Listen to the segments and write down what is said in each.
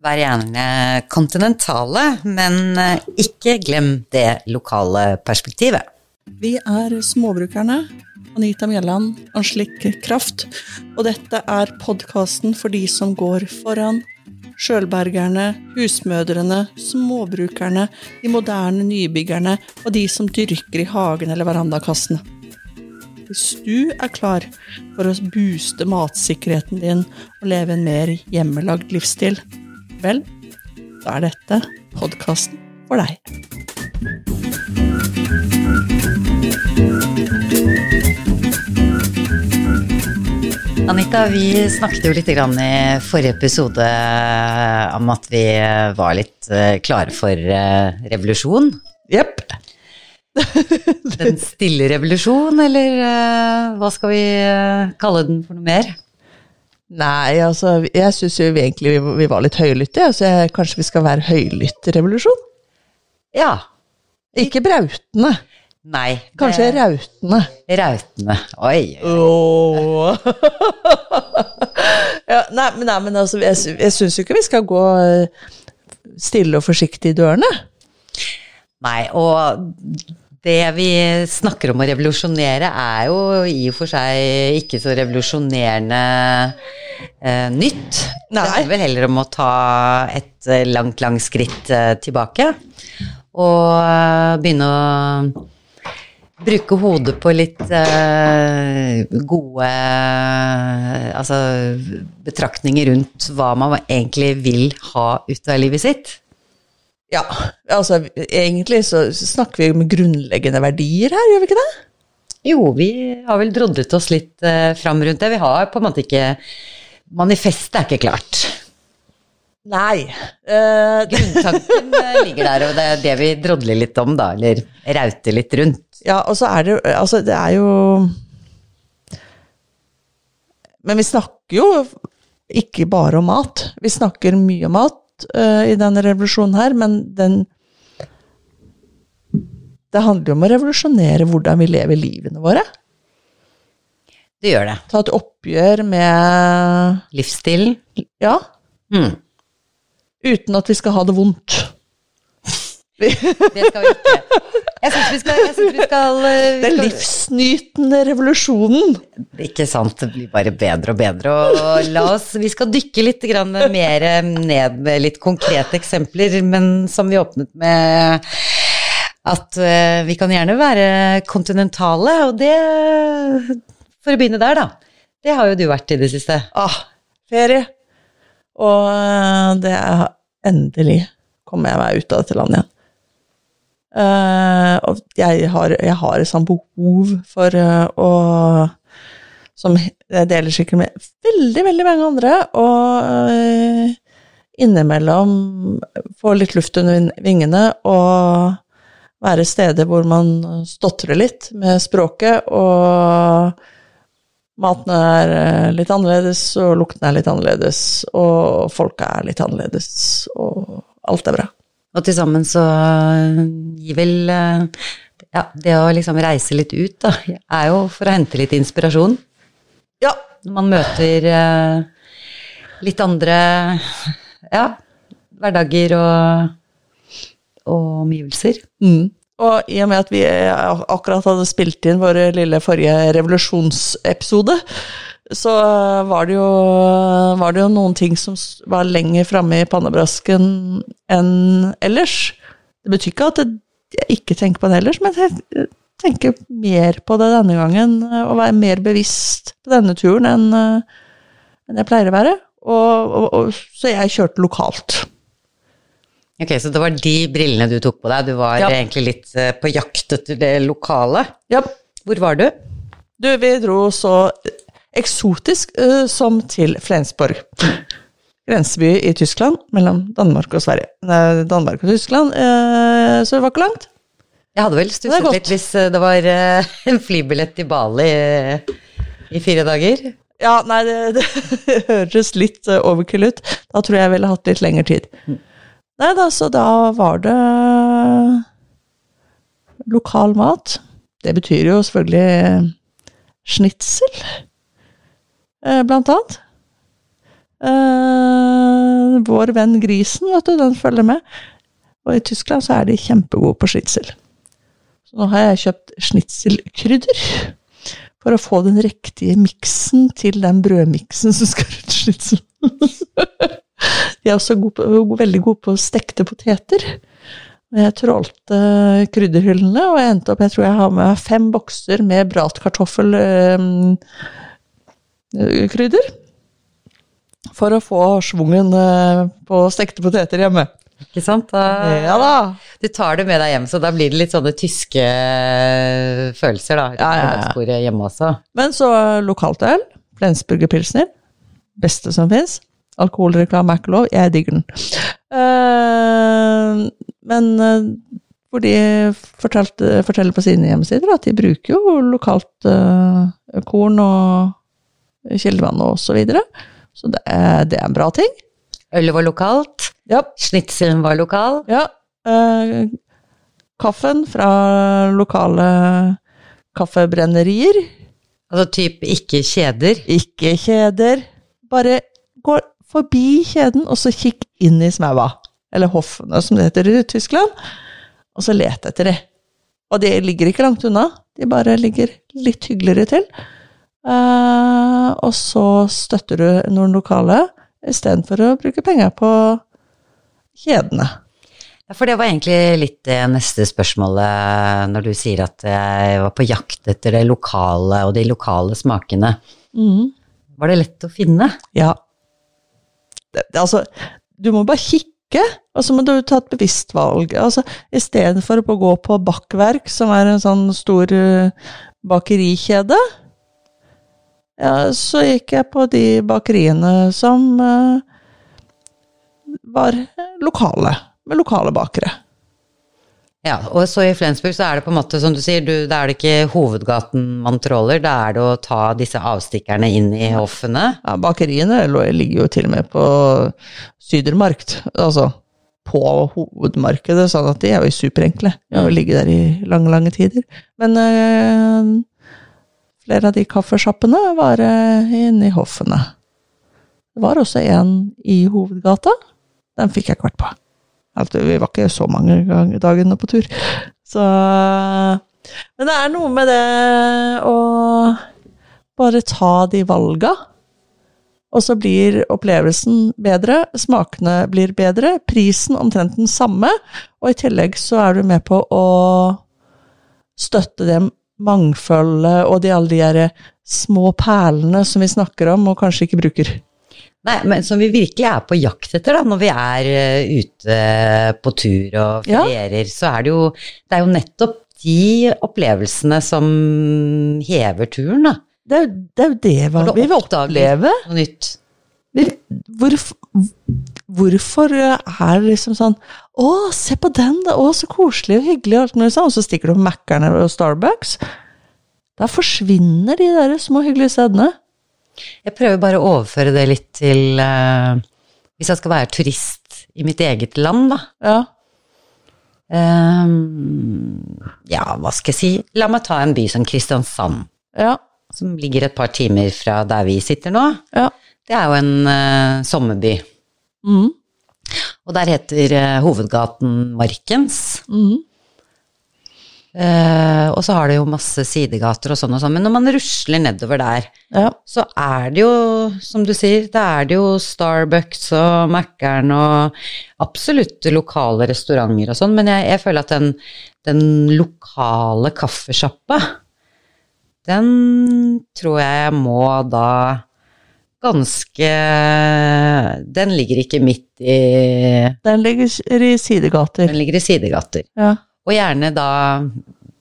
Vær gjerne kontinentale, men eh, ikke glem det lokale perspektivet. Vi er Småbrukerne. Anita Mjelland, Anslik Kraft. Og dette er podkasten for de som går foran. Sjølbergerne, husmødrene, småbrukerne, de moderne nybyggerne og de som dyrker i hagen eller verandakassene. Hvis du er klar for å booste matsikkerheten din og leve en mer hjemmelagd livsstil, vel, da er dette podkasten for deg. Anita, vi snakket jo litt grann i forrige episode om at vi var litt eh, klare for eh, revolusjon. Jepp. Den stille revolusjon, eller eh, hva skal vi eh, kalle den for noe mer? Nei, altså, jeg syns jo egentlig vi, vi var litt høylytte, så jeg, kanskje vi skal være høylytterevolusjon? Ja. Ikke brautende. Nei. Kanskje det- rautende. Rautende. Oi. Åh. ja, nei, men, nei, men altså, jeg, jeg syns jo ikke vi skal gå eh, stille og forsiktig i dørene. Nei, og det vi snakker om å revolusjonere, er jo i og for seg ikke så revolusjonerende eh, nytt. Det Nei. handler vel heller om å ta et eh, langt, langt skritt eh, tilbake. Og eh, begynne å bruke hodet på litt eh, gode altså, betraktninger rundt hva man egentlig vil ha ut av livet sitt. Ja, altså egentlig så snakker vi om grunnleggende verdier her, gjør vi ikke det? Jo, vi har vel drodlet oss litt eh, fram rundt det. Vi har på en måte ikke Manifestet er ikke klart. Nei. eh, Grunntanken eh, ligger der, og det er det vi drodler litt om, da. Eller rauter litt rundt. ja, og så er det Altså, det er jo Men vi snakker jo ikke bare om mat. Vi snakker mye om mat eh, i denne revolusjonen her, men den Det handler jo om å revolusjonere hvordan vi lever livene våre. Det gjør det. Ta et oppgjør med Livsstilen. Ja, Mm. uten at vi skal ha det vondt. Det skal vi ikke. Jeg syns vi skal, synes vi skal eh, Den livsnytende revolusjonen. Ikke sant, det blir bare bedre og bedre. Og la oss, vi skal dykke litt grann mer ned med litt konkrete eksempler, men som vi åpnet med at eh, vi kan gjerne være kontinentale, og det For å begynne der, da. Det har jo du vært i det siste. Ah, ferie. Og eh, det er endelig kommer jeg meg ut av dette landet igjen. Eh, og jeg har, jeg har et sånt behov for eh, å Som jeg deler sikkert med veldig, veldig mange andre. Og eh, innimellom få litt luft under vingene og være steder hvor man stotrer litt med språket, og maten er litt annerledes, og lukten er litt annerledes, og folka er litt annerledes, og alt er bra. Og til sammen så eh, gir vel eh, Ja, det å liksom reise litt ut, da, er jo for å hente litt inspirasjon. Ja, Når man møter eh, litt andre ja, hverdager og, og omgivelser. Mm. Og i og med at vi akkurat hadde spilt inn vår lille forrige revolusjonsepisode, så var det, jo, var det jo noen ting som var lenger framme i pannebrasken enn ellers. Det betyr ikke at jeg ikke tenker på det ellers, men jeg tenker mer på det denne gangen, eh, og være mer bevisst på denne turen enn eh, enn jeg pleier å være. Og, og, og, så jeg kjørte lokalt. Ok, Så det var de brillene du tok på deg. Du var Ja. egentlig litt eh, på jakt etter det lokale. Ja, Hvor var du? Du, vi dro så eksotisk uh, som til Flensborg. Grenseby i Tyskland, mellom Danmark og Sverige. Nei, Danmark og Tyskland, uh, så det var ikke langt. Jeg hadde vel stusset litt hvis eh, det var uh, en flybillett til Bali i fire dager. Ja, nei, det, det høres litt overkill ut. Da tror jeg jeg ville hatt litt lengre tid. Nei da, så da var det lokal mat. Det betyr jo selvfølgelig snitsel. Blant annet. Uh, vår venn grisen, vet du, den følger med. Og i Tyskland så er de kjempegode på schnitzel. Så nå har jeg kjøpt schnitzelkrydder. For å få den riktige miksen til den brødmiksen som skal rundt schnitzel. de er også gode på, veldig gode på stekte poteter. Jeg trålte krydderhyllene, og jeg endte opp Jeg tror jeg har med fem bokser med bratkartoffelkrydder. For å få schwungen eh, på stekte poteter hjemme. Ikke sant? Da, Ja da. Du tar det med deg hjem, så da blir det litt sånne tyske følelser, da. Ja, ja. Hjemme også. Men så lokalt øl. Flensburger Pilsner. Beste som fins. Alkoholreklame er ikke lov. Jeg digger den. Eh, men eh, hvor de forteller på sine hjemmesider at de bruker jo lokalt eh, korn og kildevann og så videre. Så det er, det er en bra ting. Ølet var lokalt. Ja. Snitselen var lokal. ja. eh, kaffen fra lokale kaffebrennerier. Altså typ ikke kjeder. Ikke kjeder. Bare gå forbi kjeden, og så kikk inn i smaua. Eller hoffene, som det heter i Tyskland. Og så let etter de. Og de ligger ikke langt unna. De bare ligger litt hyggeligere til. Eh, og så støtter du noen lokale, istedenfor å bruke penger på kjedene. Ja, for det var egentlig litt det neste spørsmålet når du sier at jeg var på jakt etter det lokale og de lokale smakene. Mm. Var det lett å finne? Ja. Det, det, altså, du må bare kikke, og så må du ta et bevisst valg. Altså, Istedenfor å gå på Bakkverk, som er en sånn stor eh, bakerikjede, ja, så gikk jeg på de bakeriene som eh, var lokale, med lokale bakere. Ja, og så i Flensburg så er det på en måte, som du sier, du, da er det ikke hovedgaten man tråler, da er det å ta disse avstikkerne inn i hoffene. Ja, bakeriene ligger jo til og med på Sydermarkt, altså på hovedmarkedet, sånn at de er jo superenkle. De har jo ligget der i lange, lange tider. Men eh, flere av de kaffesjappene var eh, inne i hoffene. Det var også en i hovedgata. Den fikk jeg kvart på. Altså, vi var ikke så mange dagene på tur. Så Men det er noe med det å bare ta de valga. Og så blir opplevelsen bedre, smakene blir bedre, prisen omtrent den samme, og i tillegg så er du med på å støtte det mangfoldet og de alle de der små perlene som vi snakker om og kanskje ikke bruker. Nei, men som vi virkelig er på jakt etter da, når vi er eh, ute på tur og Ja. ferierer, så er det jo, det er jo nettopp de opplevelsene som hever turen da. Det er, det er jo det hva vi vil oppleve. Noe nytt. Vi- Hvorfor, er det liksom sånn Å, se på den, da! Å, så koselig og hyggelig, og alt mulig sånn. Og så stikker du på Mækkern og Starbucks. Da forsvinner de der små hyggelige stedene. Jeg prøver bare å overføre det litt til uh, Hvis jeg skal være turist i mitt eget land, da. Ja. Um, ja, hva skal jeg si? La meg ta en by som Kristiansand, Ja. som ligger et par timer fra der vi sitter nå. ja. Det er jo en uh, sommerby. Mm. Og der heter uh, hovedgaten Markens. Mm. Uh, og så har det jo masse sidegater og sånn og sånn, men når man rusler nedover der, Ja. så er det jo, som du sier, da er det jo Starbucks og Mækkern og absolutt lokale restauranter og sånn, men jeg, jeg føler at den, den lokale kaffesjappa, den tror jeg må da ganske Den ligger ikke midt i Den ligger i sidegater. Den ligger i sidegater. Ja. Og gjerne da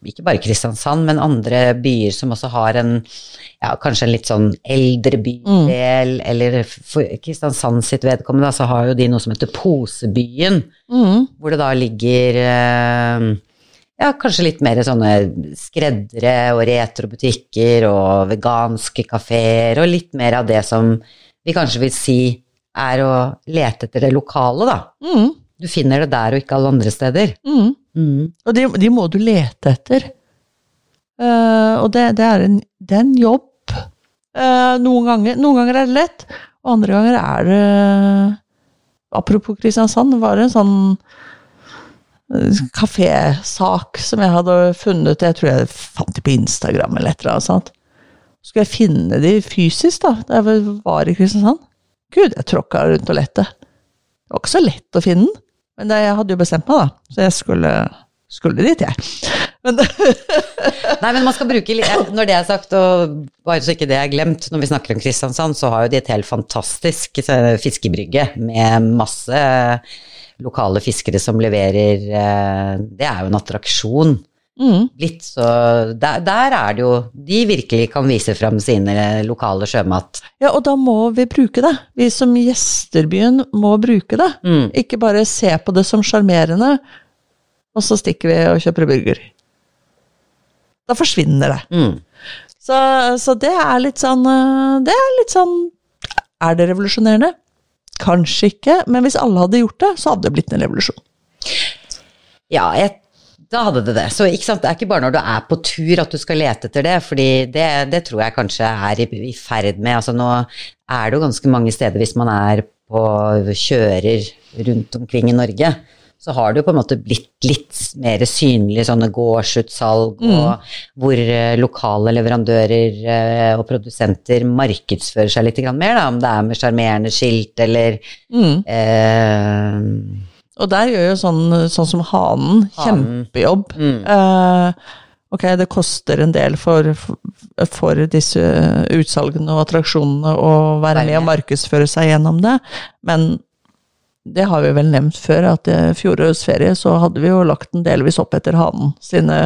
ikke bare Kristiansand, men andre byer som også har en ja, kanskje en litt sånn eldre bydel, eller for Kristiansand sitt vedkommende, så har jo de noe som heter Posebyen, Mm. hvor det da ligger eh, ja, kanskje litt mer sånne skreddere og retrobutikker og veganske kafeer, og litt mer av det som vi kanskje vil si er å lete etter det lokale, da. Mm. Du finner det der og ikke alle andre steder. Mm. Mm. Og de, de må du lete etter. Uh, og det, det, er en, det er en jobb. Uh, noen, ganger, noen ganger er det lett, og andre ganger er det apropos Kristiansand, var det en sånn eh, kafésak som jeg hadde funnet, jeg tror jeg fant det på Instagram eller et eller annet sånt. Skulle jeg finne de fysisk, da, da jeg var i Kristiansand? Gud, jeg tråkka rundt og lette. Det var ikke så lett å finne den, men jeg hadde jo bestemt meg, da, så jeg skulle, skulle dit, jeg. Men Nei, men man skal bruke litt, Når det er sagt, og bare så ikke det er glemt, når vi snakker om Kristiansand, så har jo de et helt fantastisk eh, fiskebrygge med masse lokale fiskere som leverer eh, Det er jo en attraksjon mm, Litt så der, der er det jo De virkelig kan vise fram sine lokale sjømat. Ja, og da må vi bruke det. Vi som gjesterbyen må bruke det. Mm. Ikke bare se på det som sjarmerende, og så stikker vi og kjøper burger. Da forsvinner det. Mm. Så, så det er litt sånn øh, Det er litt sånn Er det revolusjonerende? Kanskje ikke, men hvis alle hadde gjort det, så hadde det blitt en revolusjon. Ja, jeg, da hadde det det. Så det er ikke bare når du er på tur at du skal lete etter det, fordi det, det tror jeg kanskje er i, i ferd med. Altså nå er det jo ganske mange steder hvis man er på kjører rundt omkring i Norge, så har det jo på en måte blitt litt mer synlig sånne gårdsutsalg, og hvor eh, lokale leverandører eh, og produsenter markedsfører seg litt mer, da, om det er med sjarmerende skilt eller Mm. eh, Og der gjør jo sånn, sånn som Hanen Hanen. kjempejobb. Mm. Eh, ok, det koster en del for, for disse utsalgene og attraksjonene å Være med og markedsføre seg gjennom det, men det har vi vel nevnt før, at i fjorårets ferie så hadde vi jo lagt den delvis opp etter Hanen sine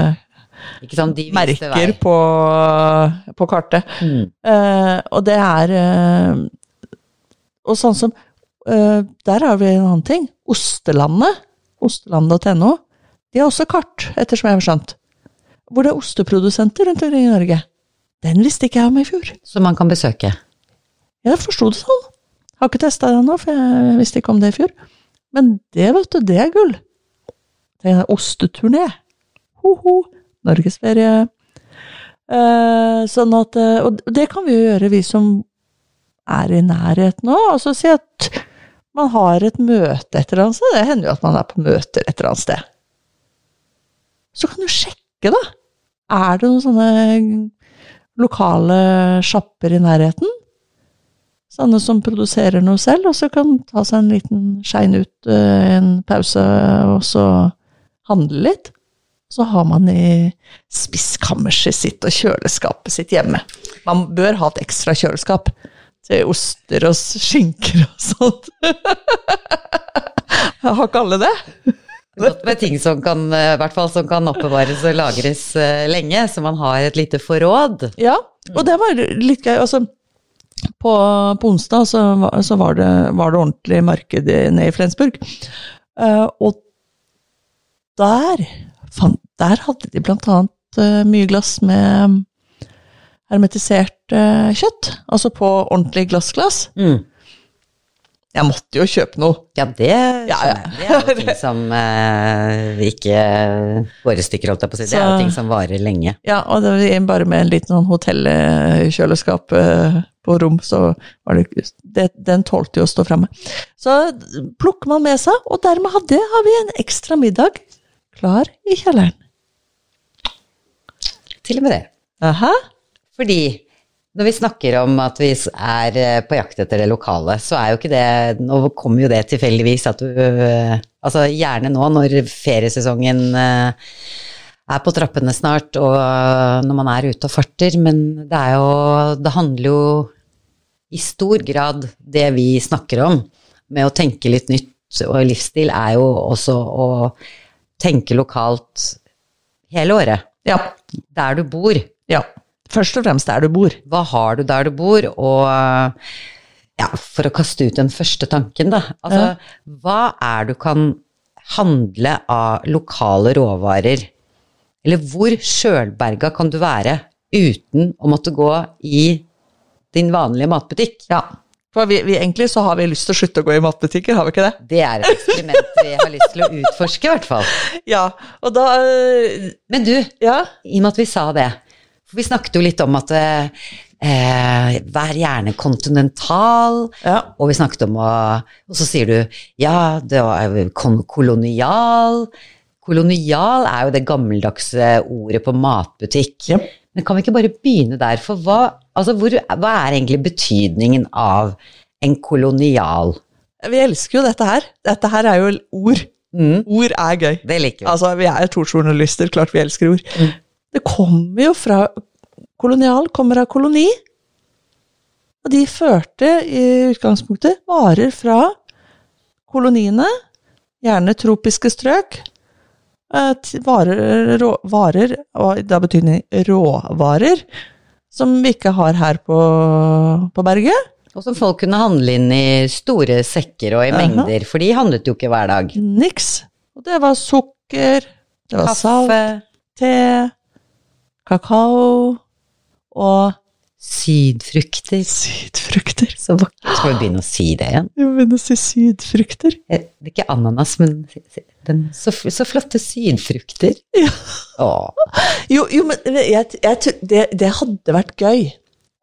sant, merker på, på kartet. Mm. Uh, og det er uh, Og sånn som uh, Der har vi en annen ting. Ostelandet, ostelandet.no, de har også kart, ettersom jeg har skjønt. Hvor det er osteprodusenter rundt omkring i Norge. Den visste ikke jeg om i fjor. Som man kan besøke. Jeg forsto det sånn. Har ikke testa det ennå, for jeg visste ikke om det i fjor. Men det, vet du, det er gull. Det er osteturné. Ho-ho. Norgesferie. Eh, sånn at eh, Og det kan vi jo gjøre, vi som er i nærheten òg. Altså si at man har et møte et eller annet sted. Det hender jo at man er på møter et eller annet sted. Så kan du sjekke, da. Er det noen sånne lokale sjapper i nærheten? Sånne som produserer noe selv, og så kan ta seg en liten skein ut eh, en pause, og så handle litt. Så har man i spiskammerset sitt og kjøleskapet sitt hjemme. Man bør ha et ekstra kjøleskap til oster og skinker og sånt. Jeg Har ikke alle det? Godt med ting som kan, fall som kan oppbevares og lagres eh, lenge, så man har et lite forråd. Ja, og det var litt gøy. Altså, på, på onsdag så, så var, det, var det ordentlig marked nede i Flensburg. Uh, og der, fan, der hadde de blant annet uh, mye glass med hermetisert uh, kjøtt. Altså på ordentlig glassglass. Mm. Jeg måtte jo kjøpe noe. Ja, det Ja, ja. Det er jo ting som eh, ikke Våre stykker, holdt jeg på å si. Det er jo ting som varer lenge. Ja, og det var bare med en liten sånn hotellkjøleskap eh, på rom, så var det, det Den tålte jo å stå framme. Så plukker man med seg, og dermed hadde, har vi en ekstra middag klar i kjelleren. Til og med det. Aha. Fordi når vi snakker om at vi er eh, på jakt etter det lokale, så er jo ikke det Nå kommer jo det tilfeldigvis at du eh, Altså gjerne nå når feriesesongen eh, er på trappene snart, og når man er ute og farter, men det er jo Det handler jo i stor grad det vi snakker om, med å tenke litt nytt og livsstil, er jo også å tenke lokalt hele året. Ja. Der du bor. ja. Først og fremst der du bor. Hva har du der du bor, og ja, for å kaste ut den første tanken, da. Altså, hva er du kan handle av lokale råvarer? Eller hvor sjølberga kan du være uten å måtte gå i din vanlige matbutikk? Ja. For vi, vi, egentlig så har vi lyst til å slutte å gå i matbutikker, har vi ikke det? Det er et eksperiment vi har lyst til å utforske, i hvert fall. Ja, og da øh, Men du, Ja. i og med at vi sa det For vi snakket jo litt om at øh, Eh, vær gjerne kontinental. Ja. Og vi snakket om å Og så sier du ja, det var kolonial. Kolonial er jo det gammeldagse ordet på matbutikk. Yep. Men kan vi ikke bare begynne der? For hva, altså hvor, hva er egentlig betydningen av en kolonial? Vi elsker jo dette her. Dette her er jo ord. Mm, Ord er gøy. det liker vi. Altså, vi er to journalister, klart vi elsker ord. Mm. Det kommer jo fra Kolonial kommer av koloni. Og de førte i utgangspunktet varer fra koloniene, gjerne tropiske strøk, varer, rå, varer og da det råvarer, som vi ikke har her på, på berget. Og som folk kunne handle inn i store sekker og i Aha. mengder, for de handlet jo ikke hver dag. Niks. Og det var sukker, det var salt, te, kakao og sydfrukter. sydfrukter. Så vakkert. Skal vi begynne å si det igjen? Vi må begynne å si sydfrukter. Eh, Det er ikke ananas, men den, så, så flotte sydfrukter. Ja. Jo, jo men jeg, jeg, det, det hadde vært gøy.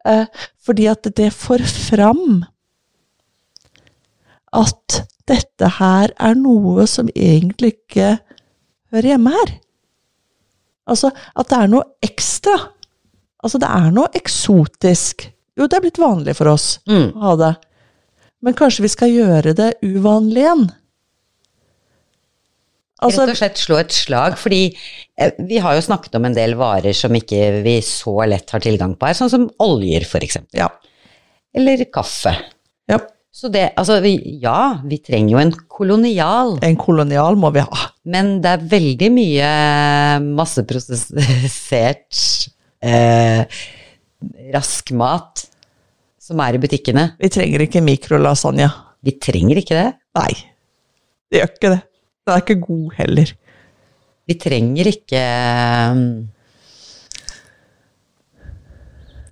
Eh, fordi at det får fram at dette her er noe som egentlig ikke hører hjemme her. Altså at det er noe ekstra. Altså det er noe eksotisk. Jo, det er blitt vanlig for oss Mm. å ha det. Men kanskje vi skal gjøre det uvanlig igjen? Altså, Rett og slett slå et slag, fordi eh, vi har jo snakket om en del varer som ikke vi så lett har tilgang på her, sånn som oljer for eksempel. ja. Eller kaffe. ja. Så det, altså vi, ja, vi trenger jo en kolonial, En kolonial må vi ha. men det er veldig mye masseprosessert eh, rask mat som er i butikkene. Vi trenger ikke mikrolasagne. Vi trenger ikke det. Nei, det gjør ikke det. Den er ikke god heller. Vi trenger ikke um,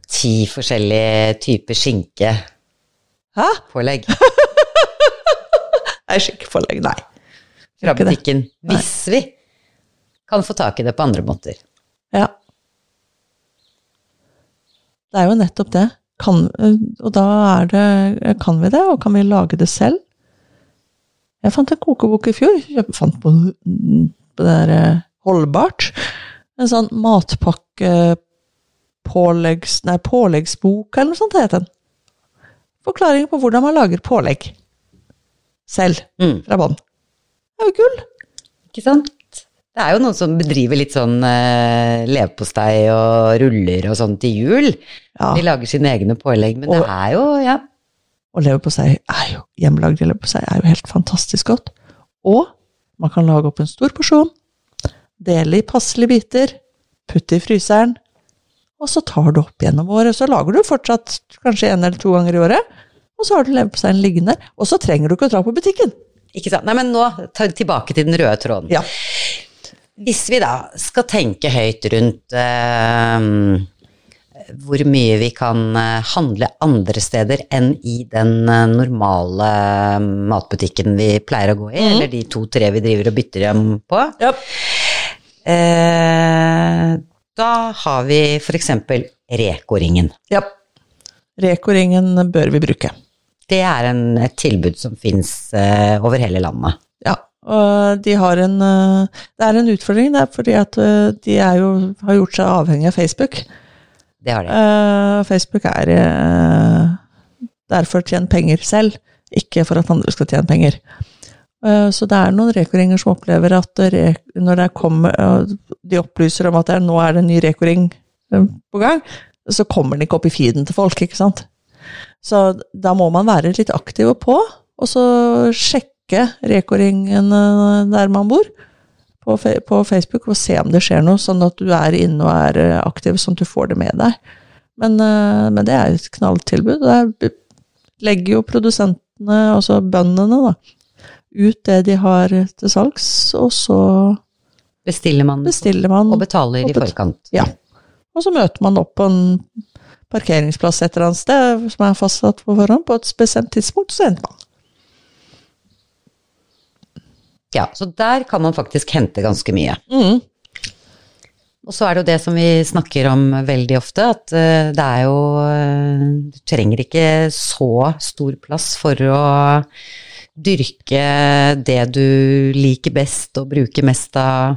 ti forskjellige typer skinke. Hæ? Nei, skinkepålegg, nei. fra butikken hvis vi kan få tak i det på andre måter. Ja. Det er jo nettopp det. Kan, og da er det Kan vi det, og kan vi lage det selv? Jeg fant en kokebok i fjor. Jeg fant på, på det der eh, Holdbart. En sånn matpakkepåleggs... Nei, påleggsbok, eller noe sånt heter den. Forklaring på hvordan man lager pålegg. Selv. Mm, Fra bånn. Det er jo gull. ikke sant? Det er jo noen som bedriver litt sånn eh, leverpostei og ruller og sånn til jul. Ja. De lager sine egne pålegg, men det er jo, ja Og leverpostei er jo hjemmelagd leverpostei er jo helt fantastisk godt. Og man kan lage opp en stor porsjon, dele i passelige biter, putte i fryseren, og så tar du opp gjennom året. Så lager du fortsatt kanskje en eller to ganger i året, og så har du leverposteien liggende. Og så trenger du ikke å dra på butikken. Ikke sant? Nei, men nå tilbake til den røde tråden. Ja. Hvis vi da skal tenke høyt rundt eh, hvor mye vi kan eh, handle andre steder enn i den eh, normale matbutikken vi pleier å gå i, eller de to-tre vi driver og bytter dem på, Yep. eh, da har vi f.eks. Reko-ringen. ja. Reko-ringen bør vi bruke. Det er en, et tilbud som fins eh, over hele landet. Ja, og de har en eh, Det er en utfordring, det er fordi at eh, de er jo, har gjort seg avhengig av Facebook. Det har de. Uh, Facebook er uh, der for å tjene penger selv, ikke for at andre skal tjene penger. Uh, så det er noen rekoringer som opplever at når det kommer, de opplyser om at det er, nå er det en ny rekoring på gang, så kommer den ikke opp i feeden til folk, ikke sant. Så da må man være litt aktiv og på, og så sjekke rekoringen eh, der man bor på, på Facebook og se om det skjer noe, sånn at du er inne og er eh, aktiv, sånn at du får det med deg. Men, eh, men det er et knalltilbud. Der legger jo produsentene, altså bøndene, da, ut det de har til salgs, og så Bestiller man bestiller man og betaler og i forkant. Ja. Og så møter man opp på en parkeringsplass et eller annet sted som er fastsatt på forhånd, på et spesielt tidspunkt, så henter man. Ja, så der kan man faktisk hente ganske mye. Mm. Og så er det jo det som vi snakker om veldig ofte, at eh, det er jo eh, Du trenger ikke så stor plass for å dyrke det du liker best og bruker mest av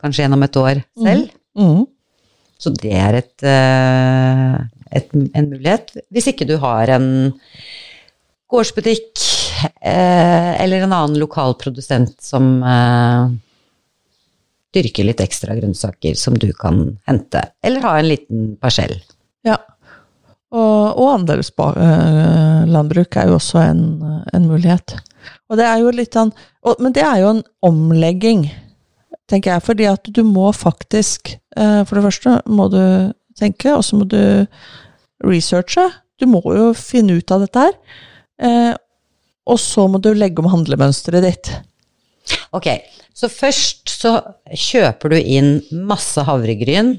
kanskje gjennom et år selv. Mm. Så det er et, eh, et, en mulighet. Hvis ikke du har en gårdsbutikk eller en annen lokal produsent som eh, dyrker litt ekstra grønnsaker som du kan hente, eller ha en liten parsell. Ja. Og, og andelslandbruk er jo også en, en mulighet. Og det er jo litt sånn Men det er jo en omlegging, tenker jeg, fordi at du må faktisk eh, For det første må du tenke, og så må du researche. Du må jo finne ut av dette her. Og så må du legge om handlemønsteret ditt. Ok, så først så kjøper du inn masse havregryn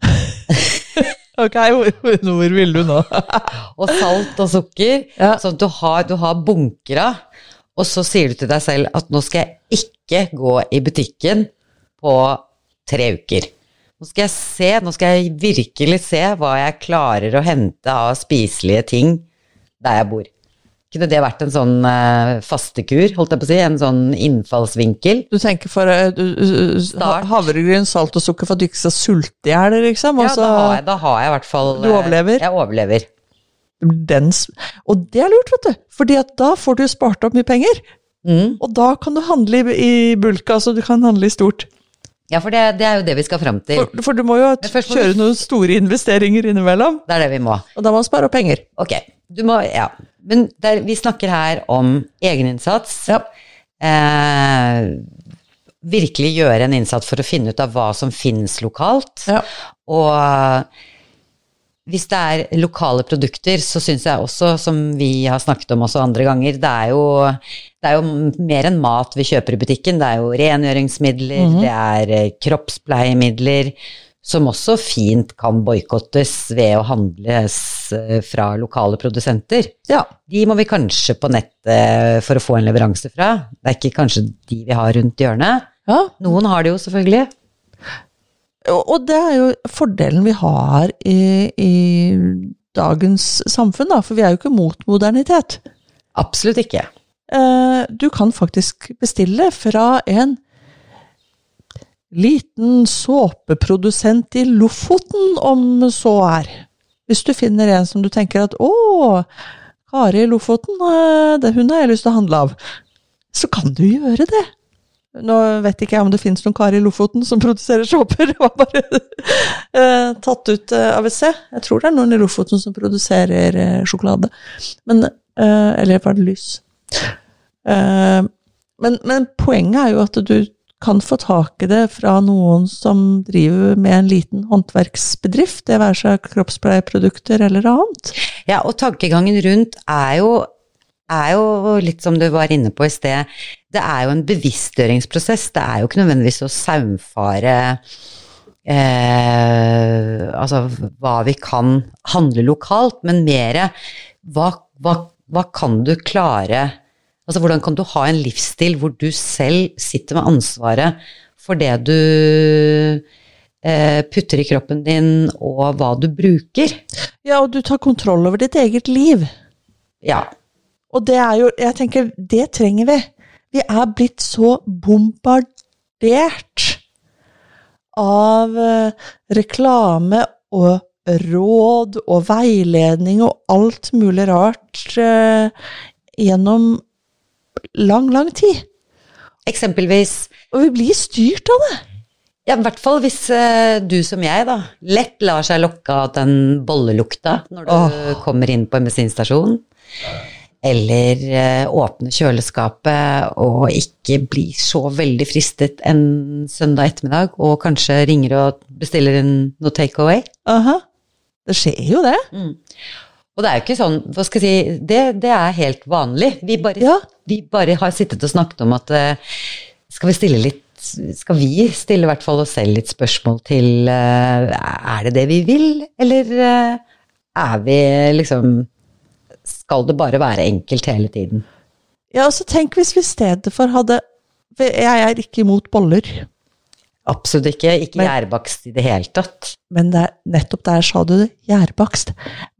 Ok, hvor, hvor vil du nå? og salt og sukker, Ja. sånn at du har, du har bunker av. Og så sier du til deg selv at nå skal jeg ikke gå i butikken på tre uker. Nå skal jeg se, nå skal jeg virkelig se hva jeg klarer å hente av spiselige ting der jeg bor. Kunne det vært en sånn uh, fastekur, holdt jeg på å si? En sånn innfallsvinkel? Du tenker for uh, du- havregryn, salt og sukker for at du ikke skal sulte i hjel, liksom? Og Ja, da har, jeg, da har jeg i hvert fall Du eh, overlever? Jeg overlever. den, Og det er lurt, vet du. Fordi at da får du spart opp mye penger. Mm. Og da kan du handle i, i bulk, altså du kan handle i stort. Ja, for det, det er jo det vi skal fram til. For, for du må jo kjøre noen store investeringer innimellom, Det er det vi må. og da må man spare opp penger. Ok, du må, ja. Men der, vi snakker her om egeninnsats. Ja. Eh, virkelig gjøre en innsats for å finne ut av hva som finnes lokalt. Ja. Og hvis det er lokale produkter, så syns jeg også, som vi har snakket om også andre ganger, det er jo, det er jo mer enn mat vi kjøper i butikken. Det er jo rengjøringsmidler, det er eh, kroppspleiemidler, som også fint kan boikottes ved å handles eh, fra lokale produsenter. ja. De må vi kanskje på nettet for å få en leveranse fra. Det er ikke kanskje de vi har rundt hjørnet. ja. Noen har det jo, selvfølgelig. Og, det er jo fordelen vi har i, i dagens samfunn, da, for vi er jo ikke mot modernitet. Absolutt ikke. Eh, du kan faktisk bestille fra en liten såpeprodusent i Lofoten, om så er. Hvis du finner en som du tenker at 'Å, Kari i Lofoten, eh, det, hun har jeg lyst til å handle av', så kan du gjøre det. Nå vet ikke jeg om det finnes noen kar i Lofoten som produserer såper, det var bare eh, tatt ut eh, AWC. Jeg tror det er noen i Lofoten som produserer eh, sjokolade. Men, eh, eller var det lys? Eh, men, men poenget er jo at du kan få tak i det fra noen som driver med en liten håndverksbedrift, det være seg kroppspleieprodukter eller annet. Ja, og tankegangen rundt er jo, er jo litt som du var inne på i sted, det er jo en bevisstgjøringsprosess. Det er jo ikke nødvendigvis å saumfare eh, altså hva vi kan handle lokalt, men mer hva, hva, hva kan du klare Altså hvordan kan du ha en livsstil hvor du selv sitter med ansvaret for det du eh, putter i kroppen din, og hva du bruker? Ja, og du tar kontroll over ditt eget liv. Ja. Og det er jo, jeg tenker, det trenger vi. Vi er blitt så bombardert av eh, reklame og råd og veiledning og alt mulig rart eh, gjennom lang, lang tid. Eksempelvis Og vi blir styrt av det. Ja, i hvert fall hvis eh, du som jeg, da, lett lar seg lokke av den bollelukta når du Åh. kommer inn på en bensinstasjon. Eller eh, åpne kjøleskapet og ikke bli så veldig fristet en søndag ettermiddag, og kanskje ringer og bestiller en noe takeaway. Aha. Det skjer jo det. Og det er jo ikke sånn, hva skal jeg si, det, det er helt vanlig. Vi bare, Ja. vi bare har sittet og snakket om at eh, skal vi stille litt skal vi stille i hvert fall oss selv litt spørsmål til eh, Er det det vi vil, eller er vi liksom Skal det bare være enkelt hele tiden? Ja, altså tenk hvis vi i stedet for hadde Jeg er ikke imot boller. Absolutt ikke. Ikke Men- gjærbakst i det hele tatt. Men der, nettopp der sa du det, gjærbakst.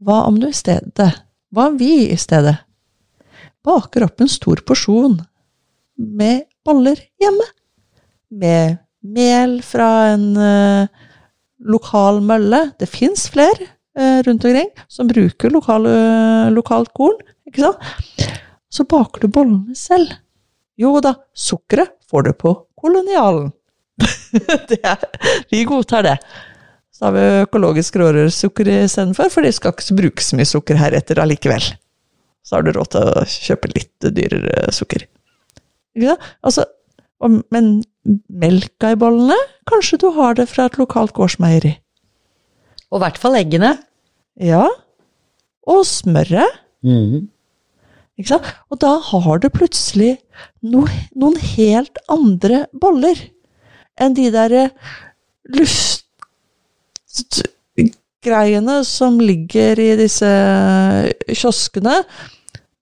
Hva om du i stedet, hva om vi i stedet, baker opp en stor porsjon med boller hjemme? Med mel fra en eh, lokal mølle. Det fins flere rundt omkring som bruker lokale, lokalt korn, ikke sant? Så baker du bollene selv. Jo da, sukkeret får du på kolonialen. er, vi godtar det. Så har vi økologisk rårørsukker istedenfor, for det skal ikke brukes så mye sukker heretter allikevel. Så har du råd til å kjøpe litt dyrere sukker. Ikke sant? Altså, men melka i bollene, kanskje du har det fra et lokalt gårdsmeieri. Og i hvert fall eggene. Ja. Og smøret. Mm. Ikke sant? Og da har du plutselig no, noen helt andre boller enn de derre luftgreiene som ligger i disse kioskene,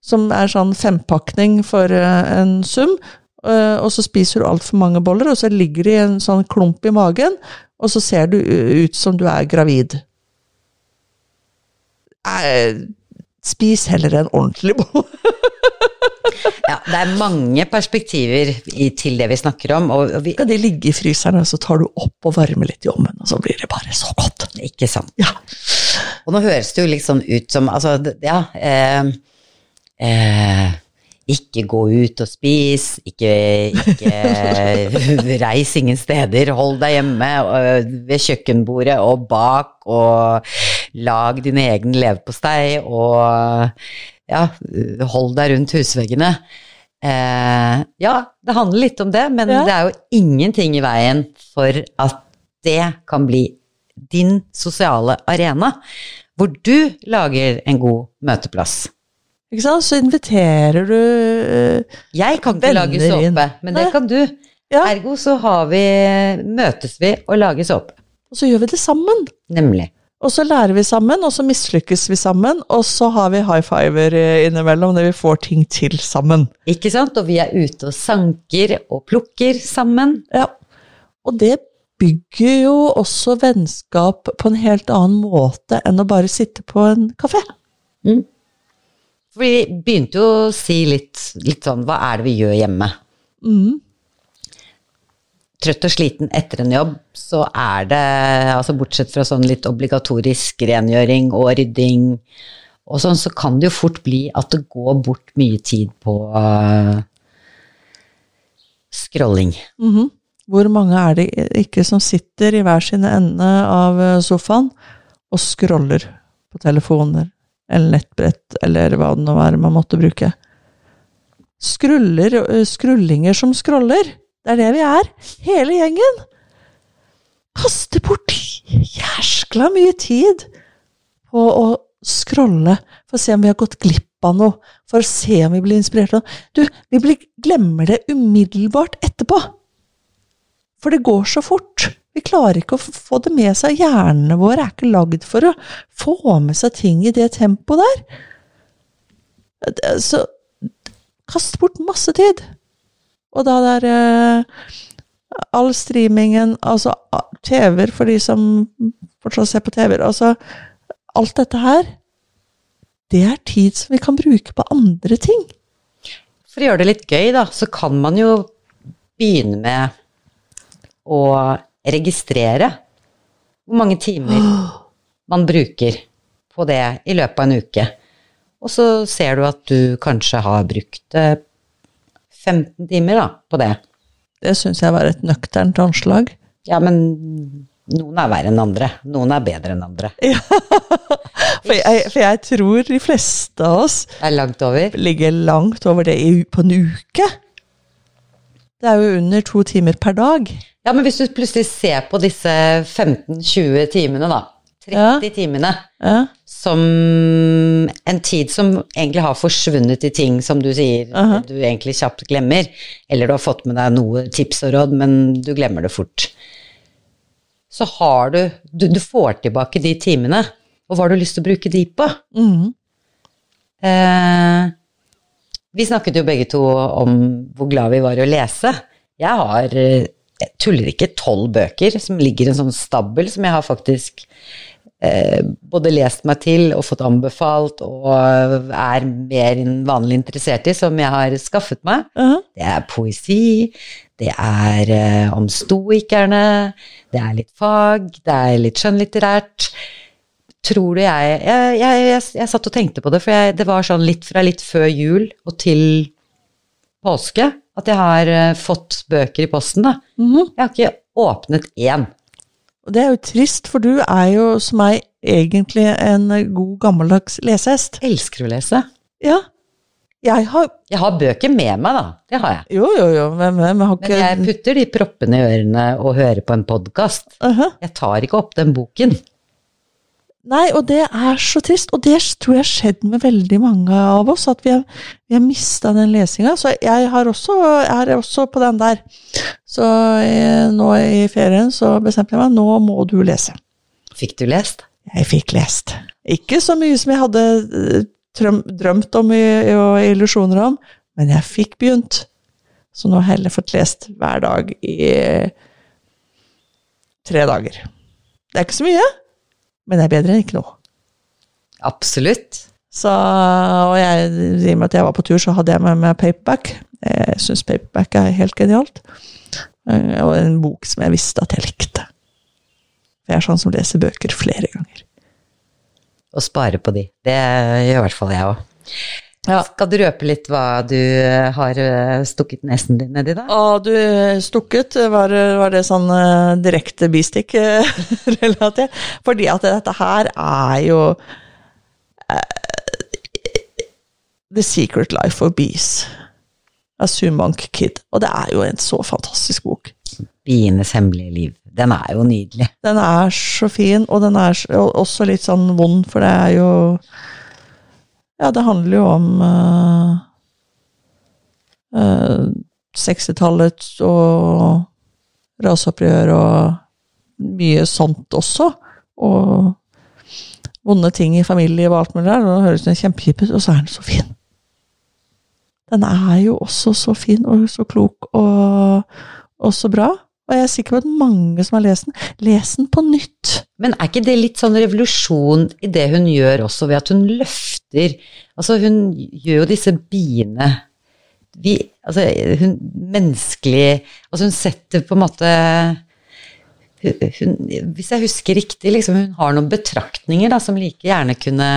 som er sånn fempakning for eh, en sum, eh, og så spiser du altfor mange boller, og så ligger det i en sånn klump i magen, og så ser du ut som du er gravid. Eh, Spis heller en ordentlig bolle. Ja, det er mange perspektiver i, til det vi snakker om, og og vi, Skal de ligge i fryseren, og så tar du opp og varmer litt i ovnen, og så blir det bare så godt. Ikke sant. Ja. Og nå høres det jo sånn ut som Altså, ja eh, eh, Ikke gå ut og spis, ikke, ikke reis ingen steder, hold deg hjemme øh, ved kjøkkenbordet og bak, og lag din egen leverpostei, og ja, hold deg rundt husveggene. Eh, ja, det handler litt om det, men Ja. det er jo ingenting i veien for at det kan bli din sosiale arena, hvor du lager en god møteplass. Ikke sant? Så inviterer du eh, Jeg kan ikke lage såpe, men det Nei. kan du. Ja, Ergo så har vi, møtes vi og lager såpe. og så gjør vi det sammen. Nemlig. Og så lærer vi sammen, og så mislykkes vi sammen, og så har vi high fiver eh, innimellom når vi får ting til sammen. Ikke sant? Og vi er ute og sanker og plukker sammen. Ja. Og det bygger jo også vennskap på en helt annen måte enn å bare sitte på en kafé. For vi begynte jo å si litt, litt sånn, hva er det vi gjør hjemme? Mm. Trøtt og sliten etter en jobb, så er det, altså bortsett fra sånn litt obligatorisk rengjøring og rydding og sånn, så kan det jo fort bli at det går bort mye tid på uh, scrolling. Mhm. Hvor mange er det ikke som sitter i hver sine ende av eh, sofaen og scroller på telefoner eller nettbrett eller hva det nå er man måtte bruke? Skruller, eh, skrullinger som scroller. Det er det vi er, hele gjengen. Kaster bort jæskla mye tid på å scrolle for å se om vi har gått glipp av noe, for å se om vi blir inspirert av noe. Du, vi blir, glemmer det umiddelbart etterpå. For det går så fort. Vi klarer ikke å få det med seg. Hjernene våre er ikke lagd for å få med seg ting i det tempoet der. Så kast bort masse tid. Og da der eh, All streamingen, altså TV-er for de som fortsatt ser på TV-er, altså Alt dette her, det er tid som vi kan bruke på andre ting. For å gjøre det litt gøy, da, så kan man jo begynne med å registrere hvor mange timer man bruker på det i løpet av en uke. Og så ser du at du kanskje har brukt eh, 15 timer da, på det. Det syns jeg var et nøkternt anslag. Ja, men noen er verre enn andre. Noen er bedre enn andre. For jeg, for jeg tror de fleste av oss langt ligger langt over det i, på en uke. Det er jo under to timer per dag. Ja, men hvis du plutselig ser på disse 15-20 timene, da. 30 Ja. timene. Ja. som en tid som egentlig har forsvunnet i ting som du sier Aha. du egentlig kjapt glemmer, eller du har fått med deg noe tips og råd, men du glemmer det fort. Så har du Du, du får tilbake de timene, og hva har du lyst til å bruke de på? Mm. Eh, vi snakket jo begge to om hvor glad vi var i å lese. Jeg har eh, jeg tuller ikke, tolv bøker som ligger i en sånn stabel som jeg har faktisk eh, både lest meg til og fått anbefalt og er mer enn vanlig interessert i, som jeg har skaffet meg. Mhm. Det er poesi, det er eh, om stoikerne, det er litt fag, det er litt skjønnlitterært. Tror du jeg Jeg, jeg, jeg, jeg satt og tenkte på det, for det var sånn litt fra litt før jul og til påske at jeg har eh, fått bøker i posten, da. Mhm. Jeg har ikke åpnet én. Og det er jo trist, for du er jo som meg egentlig en god gammeldags lesehest. Elsker å lese. Ja. Jeg har Jeg har bøker med meg, da. Det har jeg. Jo, jo, jo, men, men, men har Men jeg putter de proppene i ørene og hører på en podkast. Mhm. Jeg tar ikke opp den boken. Nei, og det er så trist, og det tror jeg har skjedd med veldig mange av oss, at vi har, vi har mista den lesinga. Så jeg har også, jeg er også på den der. Så jeg, nå i ferien så bestemte jeg meg, nå må du lese. Fikk du lest? Jeg fikk lest. Ikke så mye som jeg hadde eh, drømt om og illusjoner om, men jeg fikk begynt. Så nå har jeg heller fått lest hver dag i eh, tre dager. Det er ikke så mye, men det er bedre enn ikke noe. Absolutt. Så, og jeg, i og med at jeg var på tur, så hadde jeg med meg paperback. Jeg syns paperback er helt genialt. Eh, Og en bok som jeg visste at jeg likte. For jeg er sånn som leser bøker flere ganger. Og spare på de. Det gjør i hvert fall jeg òg. Ja. Skal du røpe litt hva du har eh, stukket nesen din nedi, da? Ja, du stukket, var, var det sånn eh, direkte bistikk-relatert? Fordi at dette her er jo uh, The Secret Life of Bees av Sumank Kid. Og det er jo en så fantastisk bok. Bienes hemmelige liv. Den er jo nydelig. Den er så fin, og den er så- også litt sånn vond, for det er jo Ja, det handler jo om uh, uh, 60-tallet og raseopprør og mye sånt også. Og vonde ting i familie og alt mulig der. Og det høres den ut, og så er den så fin. Den er jo også så fin og så klok og, og så bra. Og jeg er sikker på at mange som har lest den, les den på nytt. Men er ikke det litt sånn revolusjon i det hun gjør også, ved at hun løfter Altså, hun gjør jo disse biene vi, altså, hun menneskelig Altså, hun setter på en måte hun, Hvis jeg husker riktig, liksom, hun har noen betraktninger da, som like gjerne kunne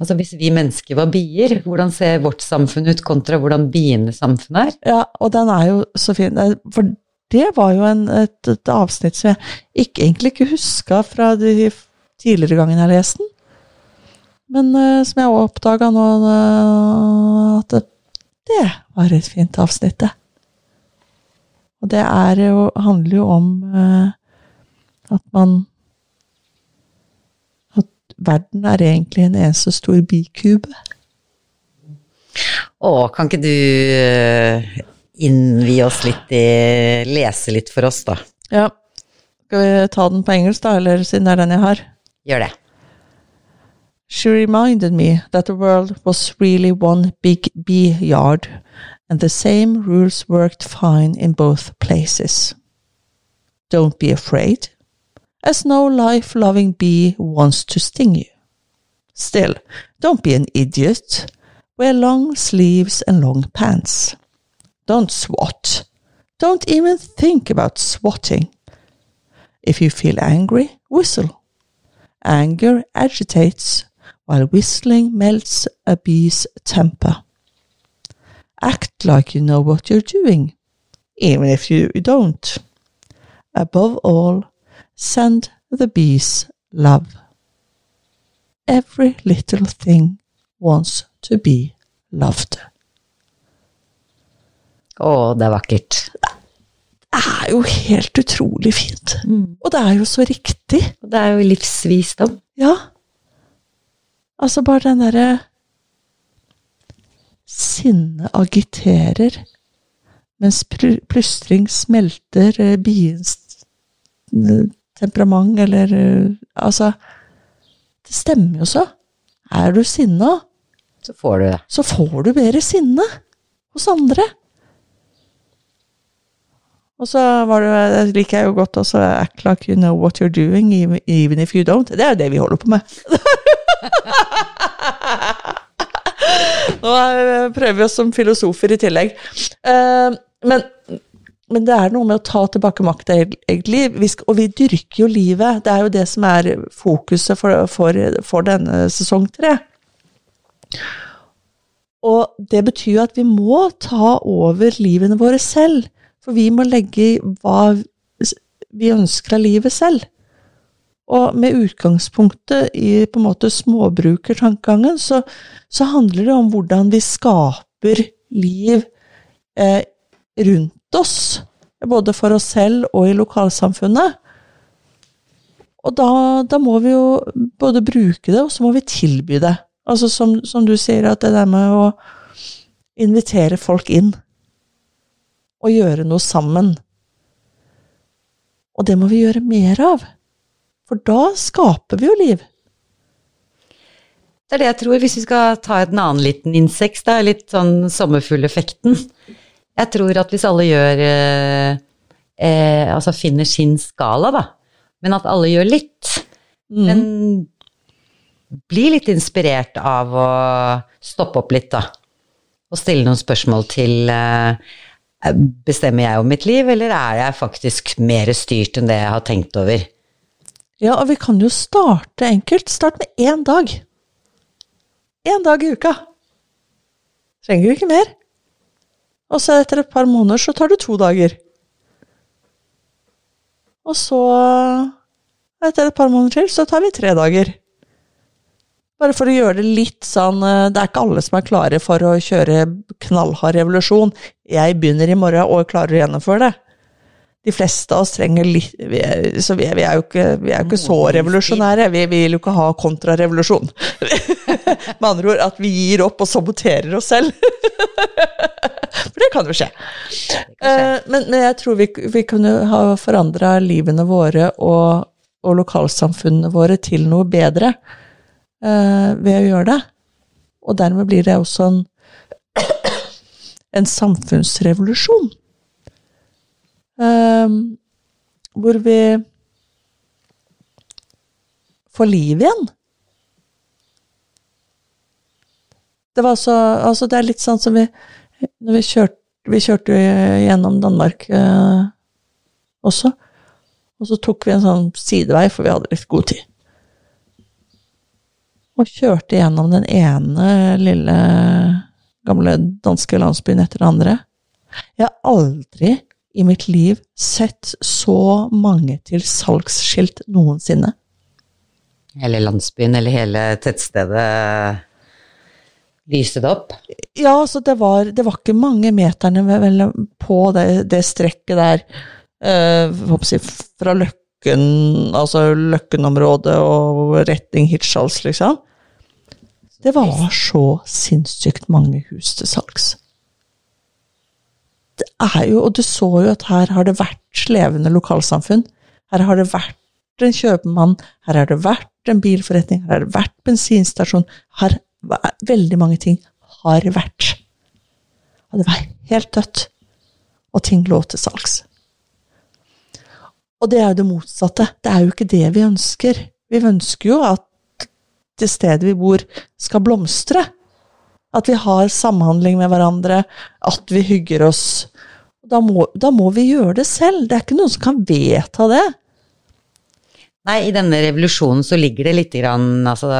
Altså, hvis vi mennesker var bier, hvordan ser vårt samfunn ut kontra hvordan bienes er? Ja, og den er jo så fin. For det var jo en, et, et avsnitt som jeg ikke, egentlig ikke huska fra de tidligere gangene jeg leste den. Men uh, som jeg oppdaga nå, uh, at det, det var et fint avsnitt, det. Og det er jo, handler jo om uh, at man At verden er egentlig en eneste stor bikube. Å, kan ikke du innvie oss litt i Lese litt for oss, da? Ja. Skal vi ta den på engelsk, da, eller siden det er den jeg har? Gjør det. She reminded me that the world was really one big bee yard, and the same rules worked fine in both places. Don't be afraid, as no life loving bee wants to sting you. Still, don't be an idiot. Wear long sleeves and long pants. Don't swat. Don't even think about swatting. If you feel angry, whistle. Anger agitates, while whistling melts a bee's temper. Act like you know what you're doing, even if you don't. Above all, send the bees love. Every little thing wants to be loved. Å, det er vakkert. Det er jo helt utrolig fint. Og det er jo så riktig. Og det er jo livsvisdom. Ja. Altså bare den derre Sinnet agiterer, mens plystring smelter eh, biens eh, temperament, eller eh, Altså Det stemmer jo så. Er du sinna, Så får du det. så får du mer sinne hos andre. Og så var det, det liker jeg jo godt også, act like you know what you're doing, even- if you don't. Det er jo det vi holder på med. Nå prøver vi oss som filosofer i tillegg. Eh, Men, men det er noe med å ta tilbake makta, egentlig. Og vi dyrker jo livet. Det er jo det som er fokuset for, for, for denne sesong tre. Og det betyr jo at vi må ta over livene våre selv. For vi må legge i hva vi ønsker av livet selv. Og med utgangspunktet i på en måte småbrukertankegangen, så, så handler det om hvordan vi skaper liv eh, rundt oss. Både for oss selv og i lokalsamfunnet. Og da, da må vi jo både bruke det, og så må vi tilby det. Altså som, som du sier, at det der med å invitere folk inn. Og gjøre noe sammen. Og det må vi gjøre mer av. For da skaper vi jo liv. Det er det jeg tror, hvis vi skal ta en annen liten insekt, da, litt sånn sommerfugleffekten. Jeg tror at hvis alle gjør eh, eh, Altså finner sin skala, da, men at alle gjør litt, men blir litt inspirert av å stoppe opp litt, da, og stille noen spørsmål til eh, Bestemmer jeg om mitt liv, eller er jeg faktisk mer styrt enn det jeg har tenkt over? Ja, og vi kan jo starte enkelt. Start med én dag. Én dag i uka. Trenger jo ikke mer. Og så etter et par måneder så tar du to dager. Og så, etter et par måneder til, så tar vi tre dager. Bare for å gjøre det litt sånn eh, Det er ikke alle som er klare for å kjøre knallhard revolusjon. Jeg begynner i morgen og klarer å gjennomføre det. De fleste av oss trenger litt vi er, Så vi er, vi er jo ikke, vi er ikke så revolusjonære. Vi vil jo ikke ha kontrarevolusjon. Med andre ord at vi gir opp og saboterer oss selv. For det kan jo skje. Eh, Men, men jeg tror vi, vi kunne ha forandra livene våre og, og lokalsamfunnene våre til noe bedre ved å gjøre det. Og dermed blir det også en, en samfunnsrevolusjon. Eh, hvor vi får liv igjen. Det var så Altså, det er litt sånn som vi Når vi kjørte, vi kjørte gjennom Danmark eh, også. Og så tok vi en sånn sidevei, for vi hadde litt god tid. Og kjørte gjennom den ene lille gamle danske landsbyen etter den andre. Jeg har aldri i mitt liv sett så mange til salgsskilt noensinne. Hele landsbyen eller hele tettstedet lyste det opp? Ja, så det var, det var ikke mange meterne på det, det strekket der. Jeg si, fra Løkken, altså Løkken-området og retning Hirtshals, liksom. Det var så sinnssykt mange hus til salgs. Det er jo, og du så jo at her har det vært levende lokalsamfunn. Her har det vært en kjøpmann, her har det vært en bilforretning, her har det vært bensinstasjon. Her veldig mange ting har vært. Og det var helt dødt. Og ting lå til salgs. Og det er jo det motsatte. Det er jo ikke det vi ønsker. Vi ønsker jo at det stedet vi bor, skal blomstre. At vi har samhandling med hverandre, at vi hygger oss. Da må, da må vi gjøre det selv. Det er ikke noen som kan vedta det. Nei, i denne revolusjonen så ligger det lite grann Altså,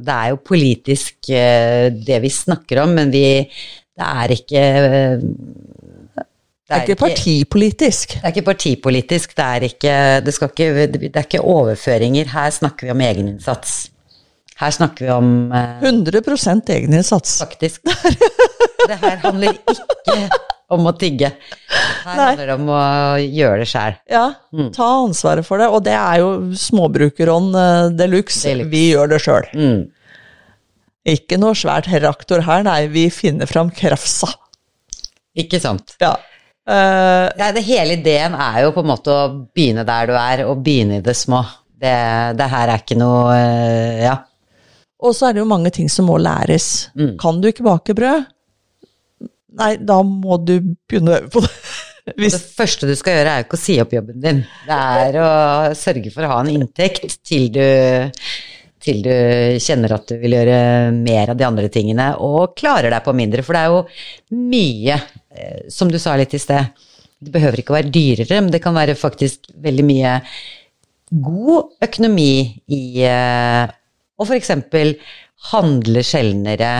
det er jo politisk eh, det vi snakker om, men vi Det er ikke eh, Det er ikke partipolitisk. Det er ikke partipolitisk, det er ikke Det, skal ikke, det er ikke overføringer. Her snakker vi om egeninnsats. Her snakker vi om eh, 100 egeninnsats. Faktisk. Det her handler ikke om å tigge. Her Nei. handler det om å gjøre det sjæl. Ja, ta ansvaret for det. Og det er jo småbrukerånd eh, de luxe. Vi gjør det sjøl. Mm. Ikke noe svært heraktor her, nei. Vi finner fram krafsa. Ikke sant. Ja. Uh, er- det hele ideen er jo på en måte å begynne der du er, og begynne i det små. Det, det her er ikke noe uh, Ja. Og så er det jo mange ting som må læres. Mm. Kan du ikke bake brød? Nei, da må du begynne å øve på det. Hvis, det første du skal gjøre, er jo ikke å si opp jobben din. Det er å sørge for å ha en inntekt til du, til du kjenner at du vil gjøre mer av de andre tingene, og klarer deg på mindre. For det er jo mye, eh, som du sa litt i sted, det behøver ikke å være dyrere, men det kan være faktisk veldig mye god økonomi i å f.eks. handle sjeldnere,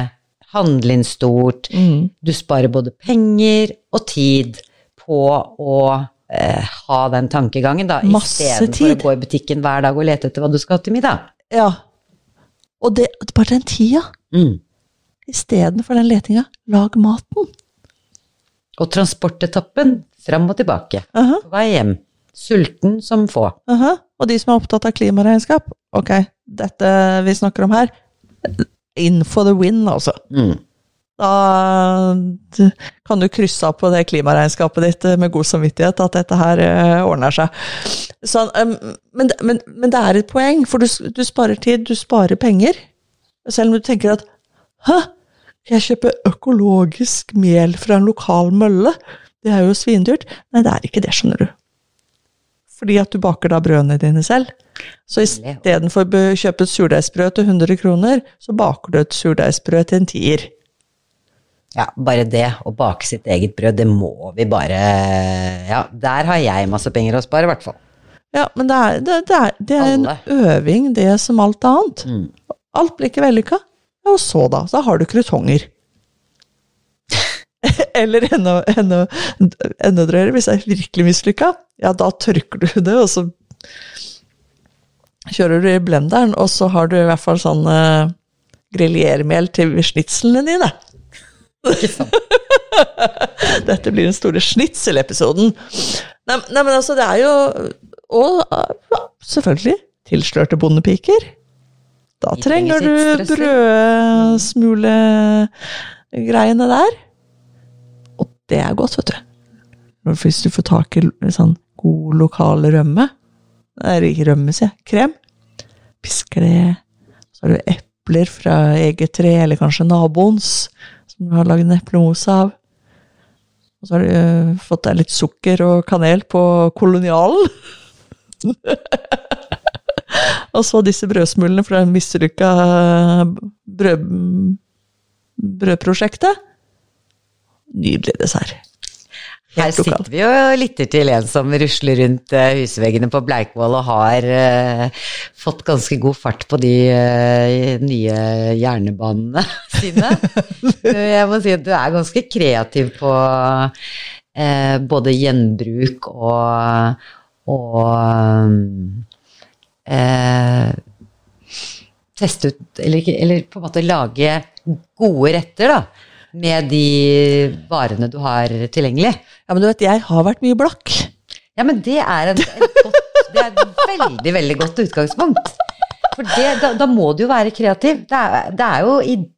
handle inn stort. Mm. Du sparer både penger og tid på å eh, ha den tankegangen, da, istedenfor å gå i butikken hver dag og lete etter hva du skal ha til middag. ja. Og det, bare den tida, Mm. istedenfor den letinga, lag maten. Og transportetappen fram og tilbake. Aha, På vei hjem. Sulten som få. aha. Og de som er opptatt av klimaregnskap, ok, dette vi snakker om her, in for the win, altså. Mm. Da kan du krysse av på det klimaregnskapet ditt eh, med god samvittighet at dette her eh, ordner seg. Så, men, det- men, men det er et poeng, for du, du sparer tid, du sparer penger. Selv om du tenker at Hæ, jeg kjøper økologisk mel fra en lokal mølle? Det er jo svindyrt. Nei, det er ikke det, skjønner du. Fordi at du baker da brødene dine selv. Så istedenfor å kjøpe et surdeigsbrød til 100 kroner, så baker du et surdeigsbrød til en tier. Ja, bare det å bake sitt eget brød, det må vi bare Ja, der har jeg masse penger å spare, i hvert fall. Ja, men det er, det, det er, det er en øving, det som alt annet. Mm. Alt blir ikke vellykka. Ja, og så da? Da har du krutonger. Eller enda, enda, enda drøyere, hvis det er virkelig mislykka, ja, da tørker du det, og så kjører du i blenderen, og så har du i hvert fall sånn uh, grilliermel til snitslene dine. Ikke sant? Dette blir den store snitselepisoden. Nei, nei, men altså, det er jo Og ja, selvfølgelig tilslørte bondepiker. Da trenger du brødsmulegreiene der. Det er godt, vet du. Hvis du får tak i sånn god lokal rømme Nei, ikke rømme, sier jeg. Krem. Pisker det. Så har du epler fra eget tre, eller kanskje naboens, som du har lagd en eplemos av. Og så har du øh, fått deg litt sukker og kanel på kolonialen. og så disse brødsmulene fra det mislykka brød, brødprosjektet. Nydelig dessert. Her sitter vi og lytter til en som rusler rundt eh, husveggene på Bleikvoll og har uh, fått ganske god fart på de uh, nye jernbanene sine. Jeg må si at du er ganske kreativ på uh, både gjenbruk og, og teste ut, eller, eller på en måte lage gode retter, da. Med de varene du har tilgjengelig. Ja, men du vet, jeg har vært mye blakk. Ja, men det er, en, en godt, det er et veldig, veldig godt utgangspunkt. For det, da, da må du jo være kreativ. Det er, det, er jo,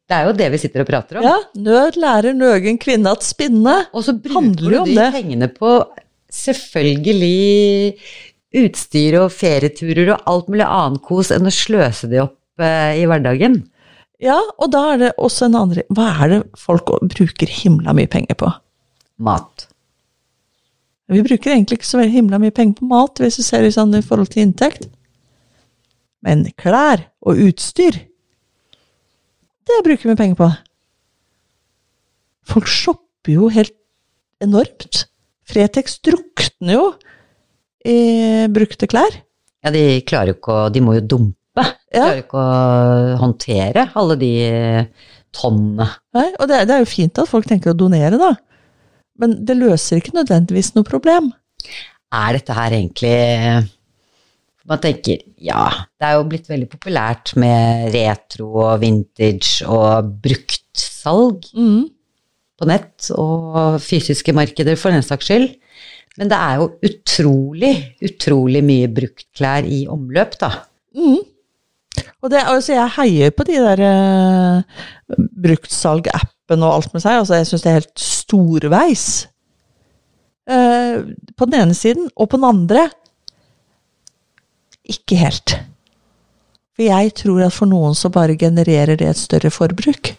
det er jo det vi sitter og prater om. Ja, nød lærer nøgen kvinne at spinne. Og så bruker du de pengene på selvfølgelig utstyr og ferieturer og alt mulig annen kos enn å sløse de opp eh, i hverdagen. Ja, og da er det også en andre Hva er det folk bruker himla mye penger på? Mat. Vi bruker egentlig ikke så himla mye penger på mat, hvis du ser det sånn i forhold til inntekt. Men klær og utstyr, det bruker vi penger på. Folk shopper jo helt enormt. Fretex drukner jo i brukte klær. Ja, de klarer jo ikke å De må jo dumpe. De Ja. klarer ikke å håndtere alle de tonnene. Nei, og det, det er jo fint at folk tenker å donere, da. Men det løser ikke nødvendigvis noe problem. er dette her egentlig Man tenker ja, det er jo blitt veldig populært med retro og vintage og bruktsalg Mm. på nett og fysiske markeder for den saks skyld. Men det er jo utrolig, utrolig mye bruktklær i omløp, da. Mm. Og det, altså jeg heier på de der uh, bruktsalg-appen og alt med seg. Altså jeg syns det er helt storveis. Uh, på den ene siden, og på den andre ikke helt. For jeg tror at for noen så bare genererer det et større forbruk.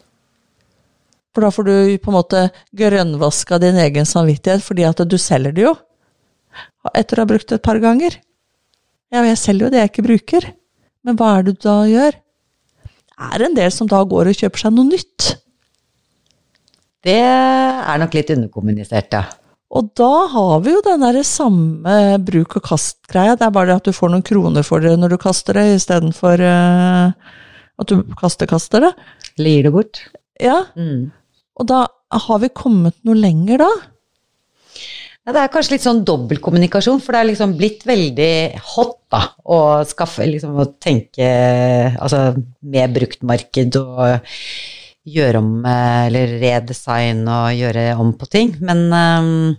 For da får du på en måte grønnvaska din egen samvittighet, fordi at du selger det jo. Etter å ha brukt det et par ganger. Ja, jeg selger jo det jeg ikke bruker. Men hva er det du da gjør? Er det en del som da går og kjøper seg noe nytt? Det er nok litt underkommunisert, ja. Og da har vi jo den derre samme bruk og kast-greia. Det er bare det at du får noen kroner for det når du kaster det, istedenfor uh, at du kaster-kaster det. Eller gir det bort. Ja, Mm. og da har vi kommet noe lenger da. Ja, det er kanskje litt sånn dobbeltkommunikasjon, for det er liksom blitt veldig hot da, å skaffe, liksom å tenke altså, med bruktmarked og gjøre om, eller redesign og gjøre om på ting. Men um,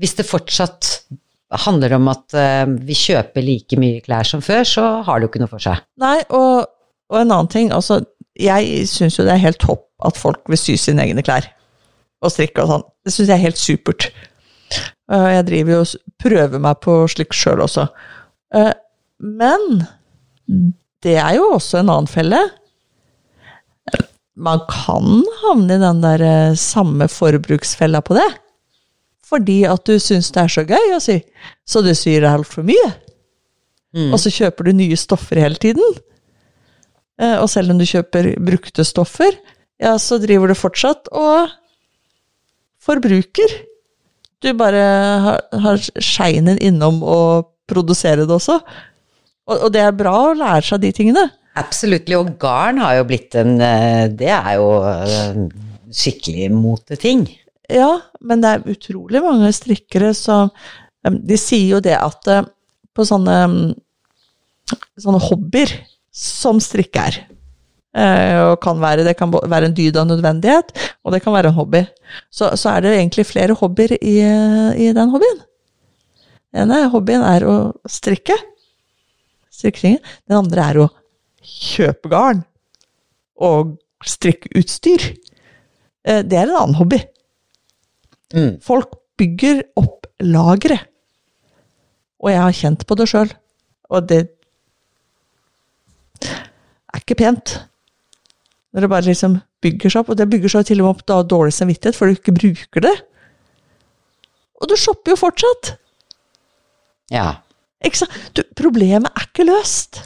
hvis det fortsatt handler om at uh, vi kjøper like mye klær som før, så har det jo ikke noe for seg. Nei, og, og en annen ting, altså, jeg syns jo det er helt topp at folk vil sy sine egne klær. Og strikke og sånn. Det syns jeg er helt supert. Uh, Jeg driver jo og prøver meg på slikt sjøl også. Uh, Men det er jo også en annen felle. Man kan havne i den der eh, samme forbruksfella på det. Fordi at du syns det er så gøy å sy, så du syr altfor mye. Og så kjøper du nye stoffer hele tiden. Eh, Og selv om du kjøper brukte stoffer, ja, så driver du fortsatt og forbruker. Du bare har, har skeinen innom å produsere det også. Og, og det er bra å lære seg de tingene. Absolutt, og garn har jo blitt en eh, Det er jo eh, skikkelig moteting. Ja, men det er utrolig mange strikkere som De sier jo det at eh, på sånne, sånne hobbyer, som strikke er og kan være, Det kan være en dyd av nødvendighet, og det kan være en hobby. Så, så er det egentlig flere hobbyer i, i den hobbyen. Den ene hobbyen er å strikke. Strikkingen. Den andre er å kjøpe garn og strikkeutstyr. utstyr Det er en annen hobby. Mm. Folk bygger opp lagre. Og jeg har kjent på det sjøl. Og det er ikke pent. Når det bare liksom bygger seg opp. Og det bygger seg til og med opp da dårlig samvittighet fordi du ikke bruker det. Og du shopper jo fortsatt! Ja. Ikke sant? Du, problemet er ikke løst.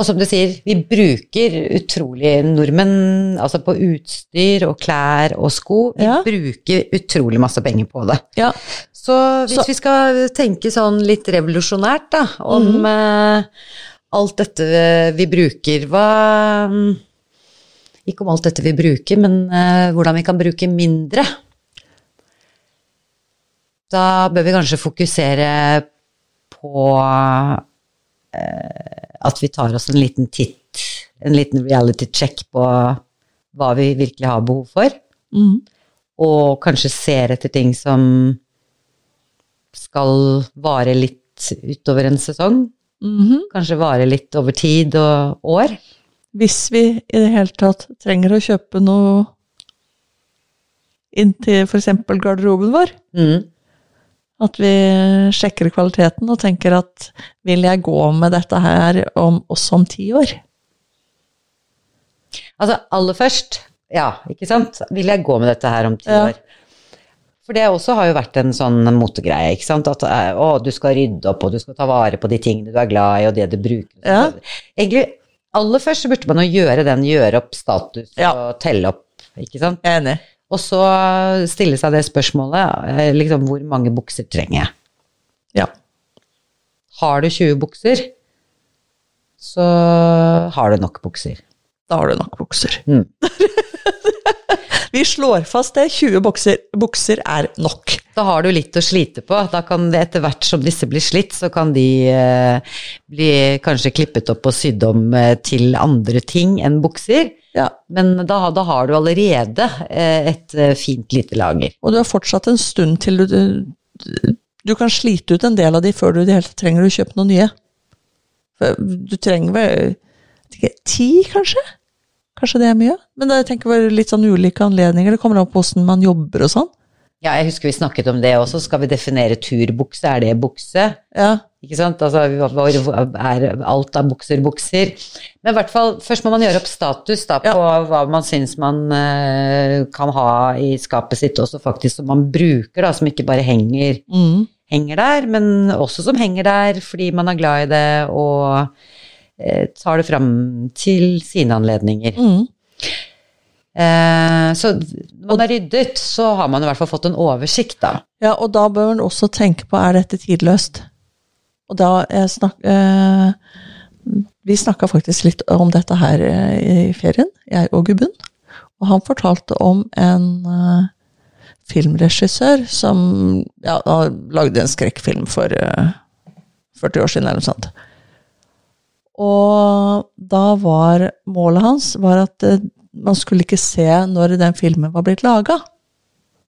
Og som du sier, vi bruker utrolig nordmenn altså på utstyr og klær og sko. Vi Ja. bruker utrolig masse penger på det. Ja. Så hvis Så- vi skal tenke sånn litt revolusjonært da, om mm. uh, alt dette vi bruker, hva Ikke om alt dette vi bruker, men uh, hvordan vi kan bruke mindre. Da bør vi kanskje fokusere på uh, at vi tar oss en liten titt, en liten reality check på hva vi virkelig har behov for Mm. og kanskje ser etter ting som skal vare litt utover en sesong. Mhm. Kanskje vare litt over tid og år. Hvis vi i det hele tatt trenger å kjøpe noe inn til f.eks. garderoben vår. Mm. At vi sjekker kvaliteten og tenker at vil jeg gå med dette her om, også om ti år? Altså, aller først, ja, ikke sant, vil jeg gå med dette her om ti Ja. år? For det også har jo vært en sånn motegreie, ikke sant, at eh, å, du skal rydde opp, og du skal ta vare på de tingene du er glad i, og det du bruker. Ja. Egentlig, aller først så burde man jo gjøre den, gjøre opp status Ja. og telle opp, ikke sant? Jeg er enig. Og så stille seg det spørsmålet, eh, liksom, hvor mange bukser trenger jeg? Ja. Har du 20 bukser, så har du nok bukser. Da har du nok bukser. Mm. vi slår fast det. 20 bukser, bukser er nok. Da har du litt å slite på. Da kan det etter hvert som disse blir slitt, så kan de eh, bli kanskje klippet opp og sydd om eh, til andre ting enn bukser. Ja. Men da, da har du allerede eh, et eh, fint lite lager. Og du har fortsatt en stund til du, du, du kan slite ut en del av de før du i det hele tatt trenger å kjøpe noe nye. Du trenger vel ikke, ti, kanskje? Kanskje det er mye? Men da, jeg tenker vel litt sånn ulike anledninger. Det kommer an på hvordan man jobber og sånn. Ja, jeg husker vi snakket om det også. Skal vi definere turbukse? Er det bukse? Ja. Ikke sant? Altså, er alt av bukser bukser? Men i hvert fall, først må man gjøre opp status da, på hva man syns man uh, kan ha i skapet sitt, også faktisk som man bruker, da, som ikke bare henger, Mm. henger der, men også som henger der fordi man er glad i det og tar det fram til sine anledninger. Mm. Eh, så når man er ryddet, så har man i hvert fall fått en oversikt, da. Ja, og da bør man også tenke på er dette tidløst. Og da jeg snak, eh, Vi snakka faktisk litt om dette her eh, i ferien, jeg og Gubben. Og han fortalte om en eh, filmregissør som ja, lagde en skrekkfilm for eh, 40 år siden eller noe sånt. Og da var målet hans var at eh, man skulle ikke se når den filmen var blitt laga.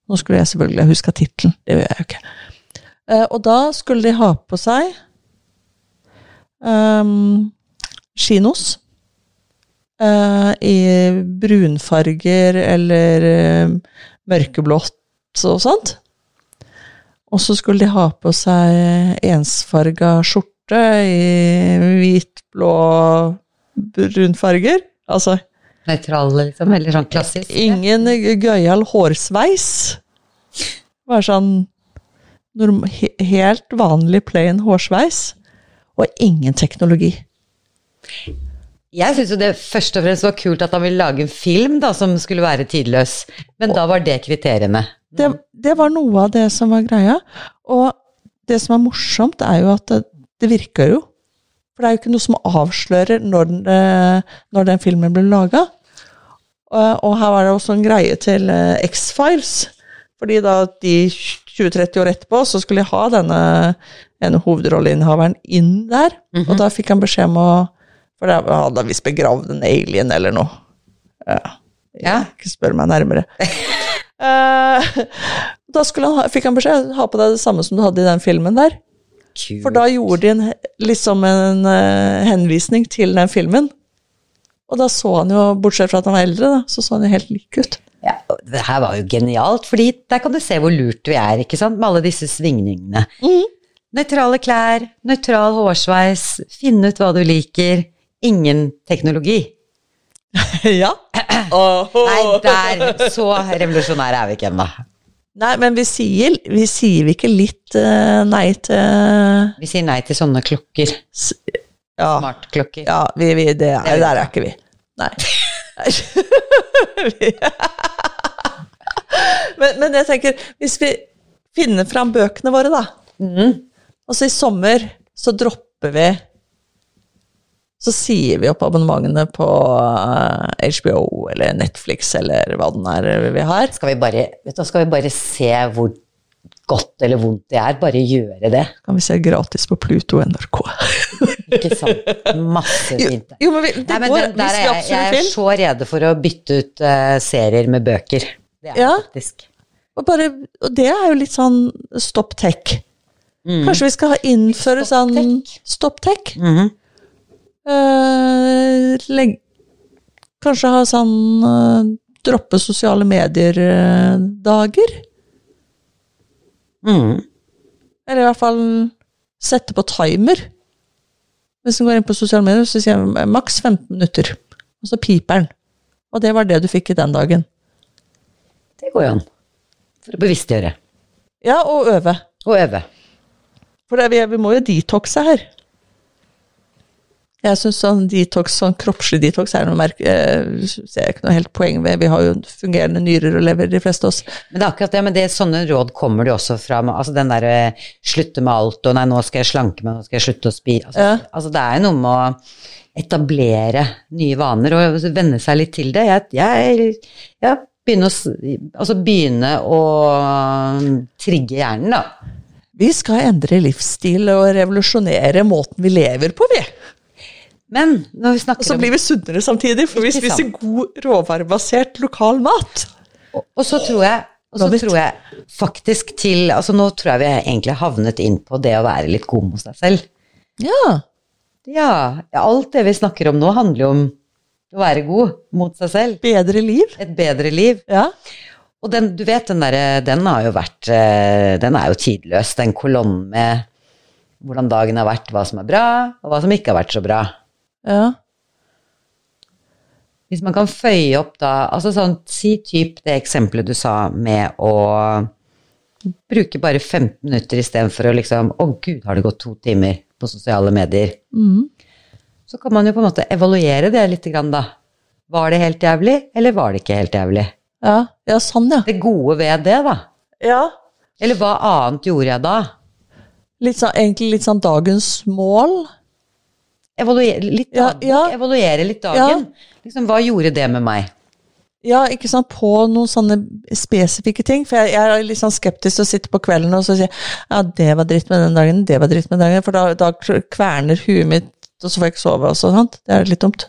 Nå skulle jeg selvfølgelig huske tittelen, det gjør jeg jo ikke. Eh, og da skulle de ha på seg um, kinos uh, i brunfarger eller eh, mørkeblått og sånt. Og så skulle de ha på seg ensfarga skjorte i hvit, blå, brunfarger. Altså Nøytrale, liksom, eller sånn klassisk. Ingen gøyal hårsveis. Bare sånn helt vanlig plain hårsveis. Og ingen teknologi. Jeg syns jo det først og fremst var kult at han ville lage en film da, som skulle være tidløs, men da var det kriteriene. Det, det var noe av det som var greia. Og det som er morsomt, er jo at det, det virker jo. For det er jo ikke noe som avslører når, den, eh, når den filmen ble laga. Og, her var det også en greie til eh, X-Files. Fordi da de 20-30 år etterpå så skulle jeg ha denne ene hovedrolleinnehaveren inn der. Og da fikk han beskjed om å For da hadde han visst begravd en alien eller noe. Ja. Ja. Ikke spør meg nærmere. Eh, da skulle han ha, fikk han beskjed ha på deg det samme som du hadde i den filmen der. Kult. For da gjorde de en, liksom en uh, henvisning til den filmen. Og da så han jo, bortsett fra at han var eldre, da, så så han jo helt lik ut. Ja, det her var jo genialt, fordi der kan du se hvor lurt vi er, ikke sant, med alle disse svingningene. Nøytrale klær, nøytral hårsveis, finne ut hva du liker. Ingen teknologi. ja. Nei, der, så revolusjonære er vi ikke ennå. Nei, men vi sier, vi sier ikke litt uh, nei til Vi sier nei til sånne klokker. s- Ja, Smartklokker. ja vi, vi, det er, Det er vi der er ikke vi. Nei. men, men jeg tenker, hvis vi finner fram bøkene våre, da, mm. og så i sommer så dropper vi Så sier vi opp abonnementene på eh, HBO eller Netflix eller hva den er vi har. Skal vi bare, vet du, skal vi bare se hvor godt eller vondt det er? Bare gjøre det. Kan vi se gratis på Pluto NRK. Ikke sant? Masse Jo, fint. jo, men vi, det Nei, men går den, der er vi jeg, jeg er så rede for å bytte ut uh, serier med bøker. Det er Ja. faktisk. Og, bare, og det er jo litt sånn stopp tech. Mm. Kanskje vi skal innføre Stopp sånn stopp tech? Mhm. Eh, legg, kanskje ha sånn uh, droppe sosiale medier-dager? Mm. Eller i hvert fall sette på timer. Hvis du går inn på sosiale medier, så sier jeg maks 15 minutter. Og så piper den. Og det var det du fikk i den dagen. Det går jo an. For å bevisstgjøre. Ja, og øve. Og øve. For det, vi, vi må jo detoxe her. Jeg syns sånn detox, sånn kroppslig detox er noe merke... eh, ser jeg ikke noe helt poeng ved. Vi har jo fungerende nyrer og lever, de fleste av oss. Men det er akkurat det, men det, sånne råd kommer det også fra altså den derre slutte med alt, og nei, nå skal jeg slanke meg, nå skal jeg slutte å spise. Altså, Ja. altså det er noe med å etablere nye vaner og venne seg litt til det. Jeg, jeg, ja, begynne å, altså begynne å trigge hjernen, da. Vi skal endre livsstil og revolusjonere måten vi lever på, vi. Men når vi Og så blir vi sunnere samtidig, for vi spiser god råvarebasert lokal mat. Og, og så tror jeg og så tror jeg faktisk til altså Nå tror jeg vi egentlig havnet inn på det å være litt god mot seg selv. Ja. Ja, alt det vi snakker om nå handler jo om å være god mot seg selv. Bedre liv. Et bedre liv. Ja. Og den, du vet, den derre Den har jo vært eh, Den er jo tidløs, den kolonnen med hvordan dagen har vært, hva som er bra, og hva som ikke har vært så bra. Ja. Hvis man kan føye opp da Altså sånn, si typ det eksempelet du sa med å bruke bare 15 minutter istedenfor å liksom Å, gud, har det gått to timer på sosiale medier? Mm. Så kan man jo på en måte evaluere det litt, da. Var det helt jævlig, eller var det ikke helt jævlig? Ja. ja, sånn, ja. Det gode ved det, da. Ja. Eller hva annet gjorde jeg da? Litt sånn, egentlig litt sånn dagens mål. Evaluere litt, Ja, ja. evaluere litt dagen. Liksom, hva gjorde det med meg? Ja, ikke sant, på noen sånne spesifikke ting. For jeg, jeg er litt sånn skeptisk til å sitte på kvelden og så si ja, det var dritt med den dagen, det var dritt med den dagen. For da, da kverner huet mitt, og så får jeg ikke sove og sånt. Det er litt dumt.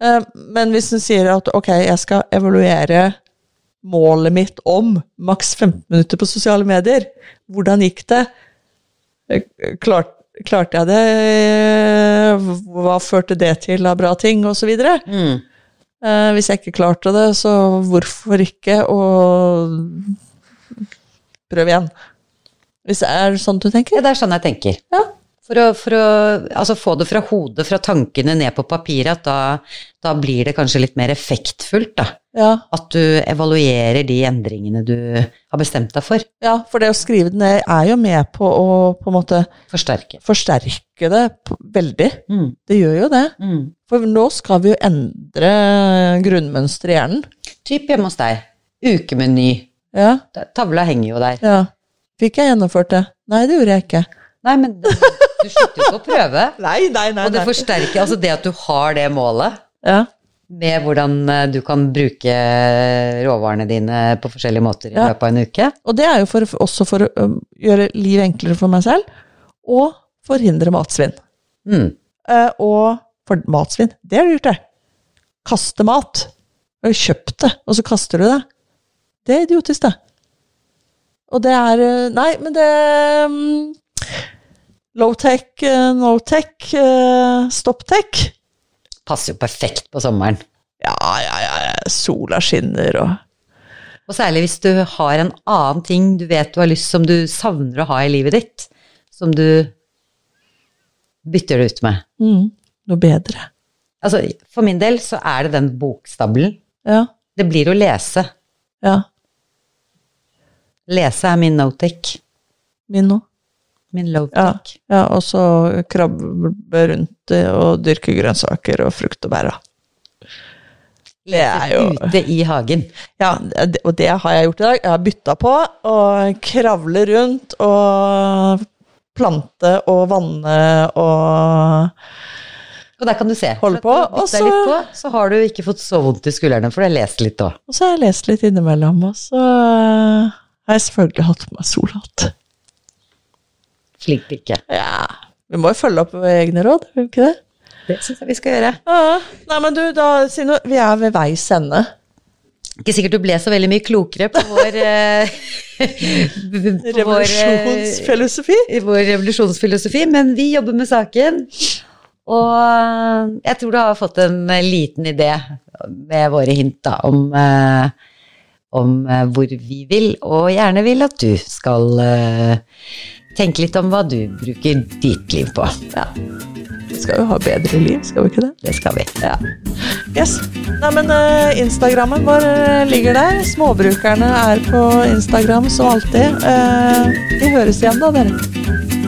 Eh, Men hvis du sier at ok, jeg skal evaluere målet mitt om maks 15 minutter på sosiale medier, hvordan gikk det? Eh, Klart, klarte jeg det? Hva førte det til av bra ting, videre? Mm. Eh, hvis jeg ikke klarte det, så hvorfor ikke? Og prøv igjen. Hvis det er sånn du tenker? Ja, det er sånn jeg tenker. Ja. For å, for å altså få det fra hodet, fra tankene ned på papiret, at da, da blir det kanskje litt mer effektfullt, da. Ja, At du evaluerer de endringene du har bestemt deg for. ja, for det å skrive det ned er jo med på å på en måte Forsterke. forsterke det veldig. Mm. Det gjør jo det. Mm. For nå skal vi jo endre grunnmønsteret i hjernen. Typ hjemme hos deg. Ukemeny. Ja, Ta- Tavla henger jo der. ja. Fikk jeg gjennomført det? Nei, det gjorde jeg ikke. Nei, men du slutter jo ikke å prøve. Nei, nei, nei. Og det forsterker altså det at du har det målet Ja, med hvordan eh, du kan bruke råvarene dine på forskjellige måter i Ja. løpet av en uke. Og det er jo for, også for å gjøre livet enklere for meg selv, og forhindre matsvinn. Mm. Eh, og for matsvinn, det har du gjort, det. Kaste mat. Du har kjøpt det, og så kaster du det. Det er idiotisk, det. Og det er eh, Nei, men det mm, Low-tech, eh, no-tech, eh, stop-tech. Passer jo perfekt på sommeren. Ja, ja, ja. Sola skinner og Og særlig hvis du har en annen ting du vet du har lyst som du savner å ha i livet ditt, som du bytter det ut med. mm, Noe bedre. Altså, for min del så er det den bokstabelen. Ja. Det blir å lese. Ja. Lese er min no-tech. Min nå. Min Ja. low-tech. ja. Og så krabbe rundt og dyrke grønnsaker og frukt og bær. Det er jo Ute i hagen. Ja, og det har jeg gjort i dag. Jeg har bytta på og kravle rundt og plante og vanne og Og der kan du se. Holde på, og så- på, så har du ikke fått så vondt i skuldrene, for du har lest litt òg. Og så har jeg lest litt innimellom, og så har jeg selvfølgelig hatt på meg solhatt. Flink pike. Ja. Vi må jo følge opp egne råd, vil vi ikke det? Det syns jeg vi skal gjøre. Ja. Nei, men du, da, Sino, vi er ved veis ende. Ikke sikkert du ble så veldig mye klokere på vår eh, på eh, Revolusjonsfilosofi. i vår revolusjonsfilosofi, men vi jobber med saken. Og jeg tror du har fått en eh, liten idé med våre hint da, om, eh, om eh, hvor vi vil, og gjerne vil at du skal tenke litt om hva du bruker ditt liv på. Ja. Vi skal jo ha bedre liv, skal vi ikke det? Det skal vi. Ja. Yes. Nei, men uh, Instagrammen vår eh, ligger der. Småbrukerne er på Instagram som alltid. Uh, vi høres igjen da, dere.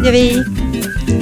Gjør vi.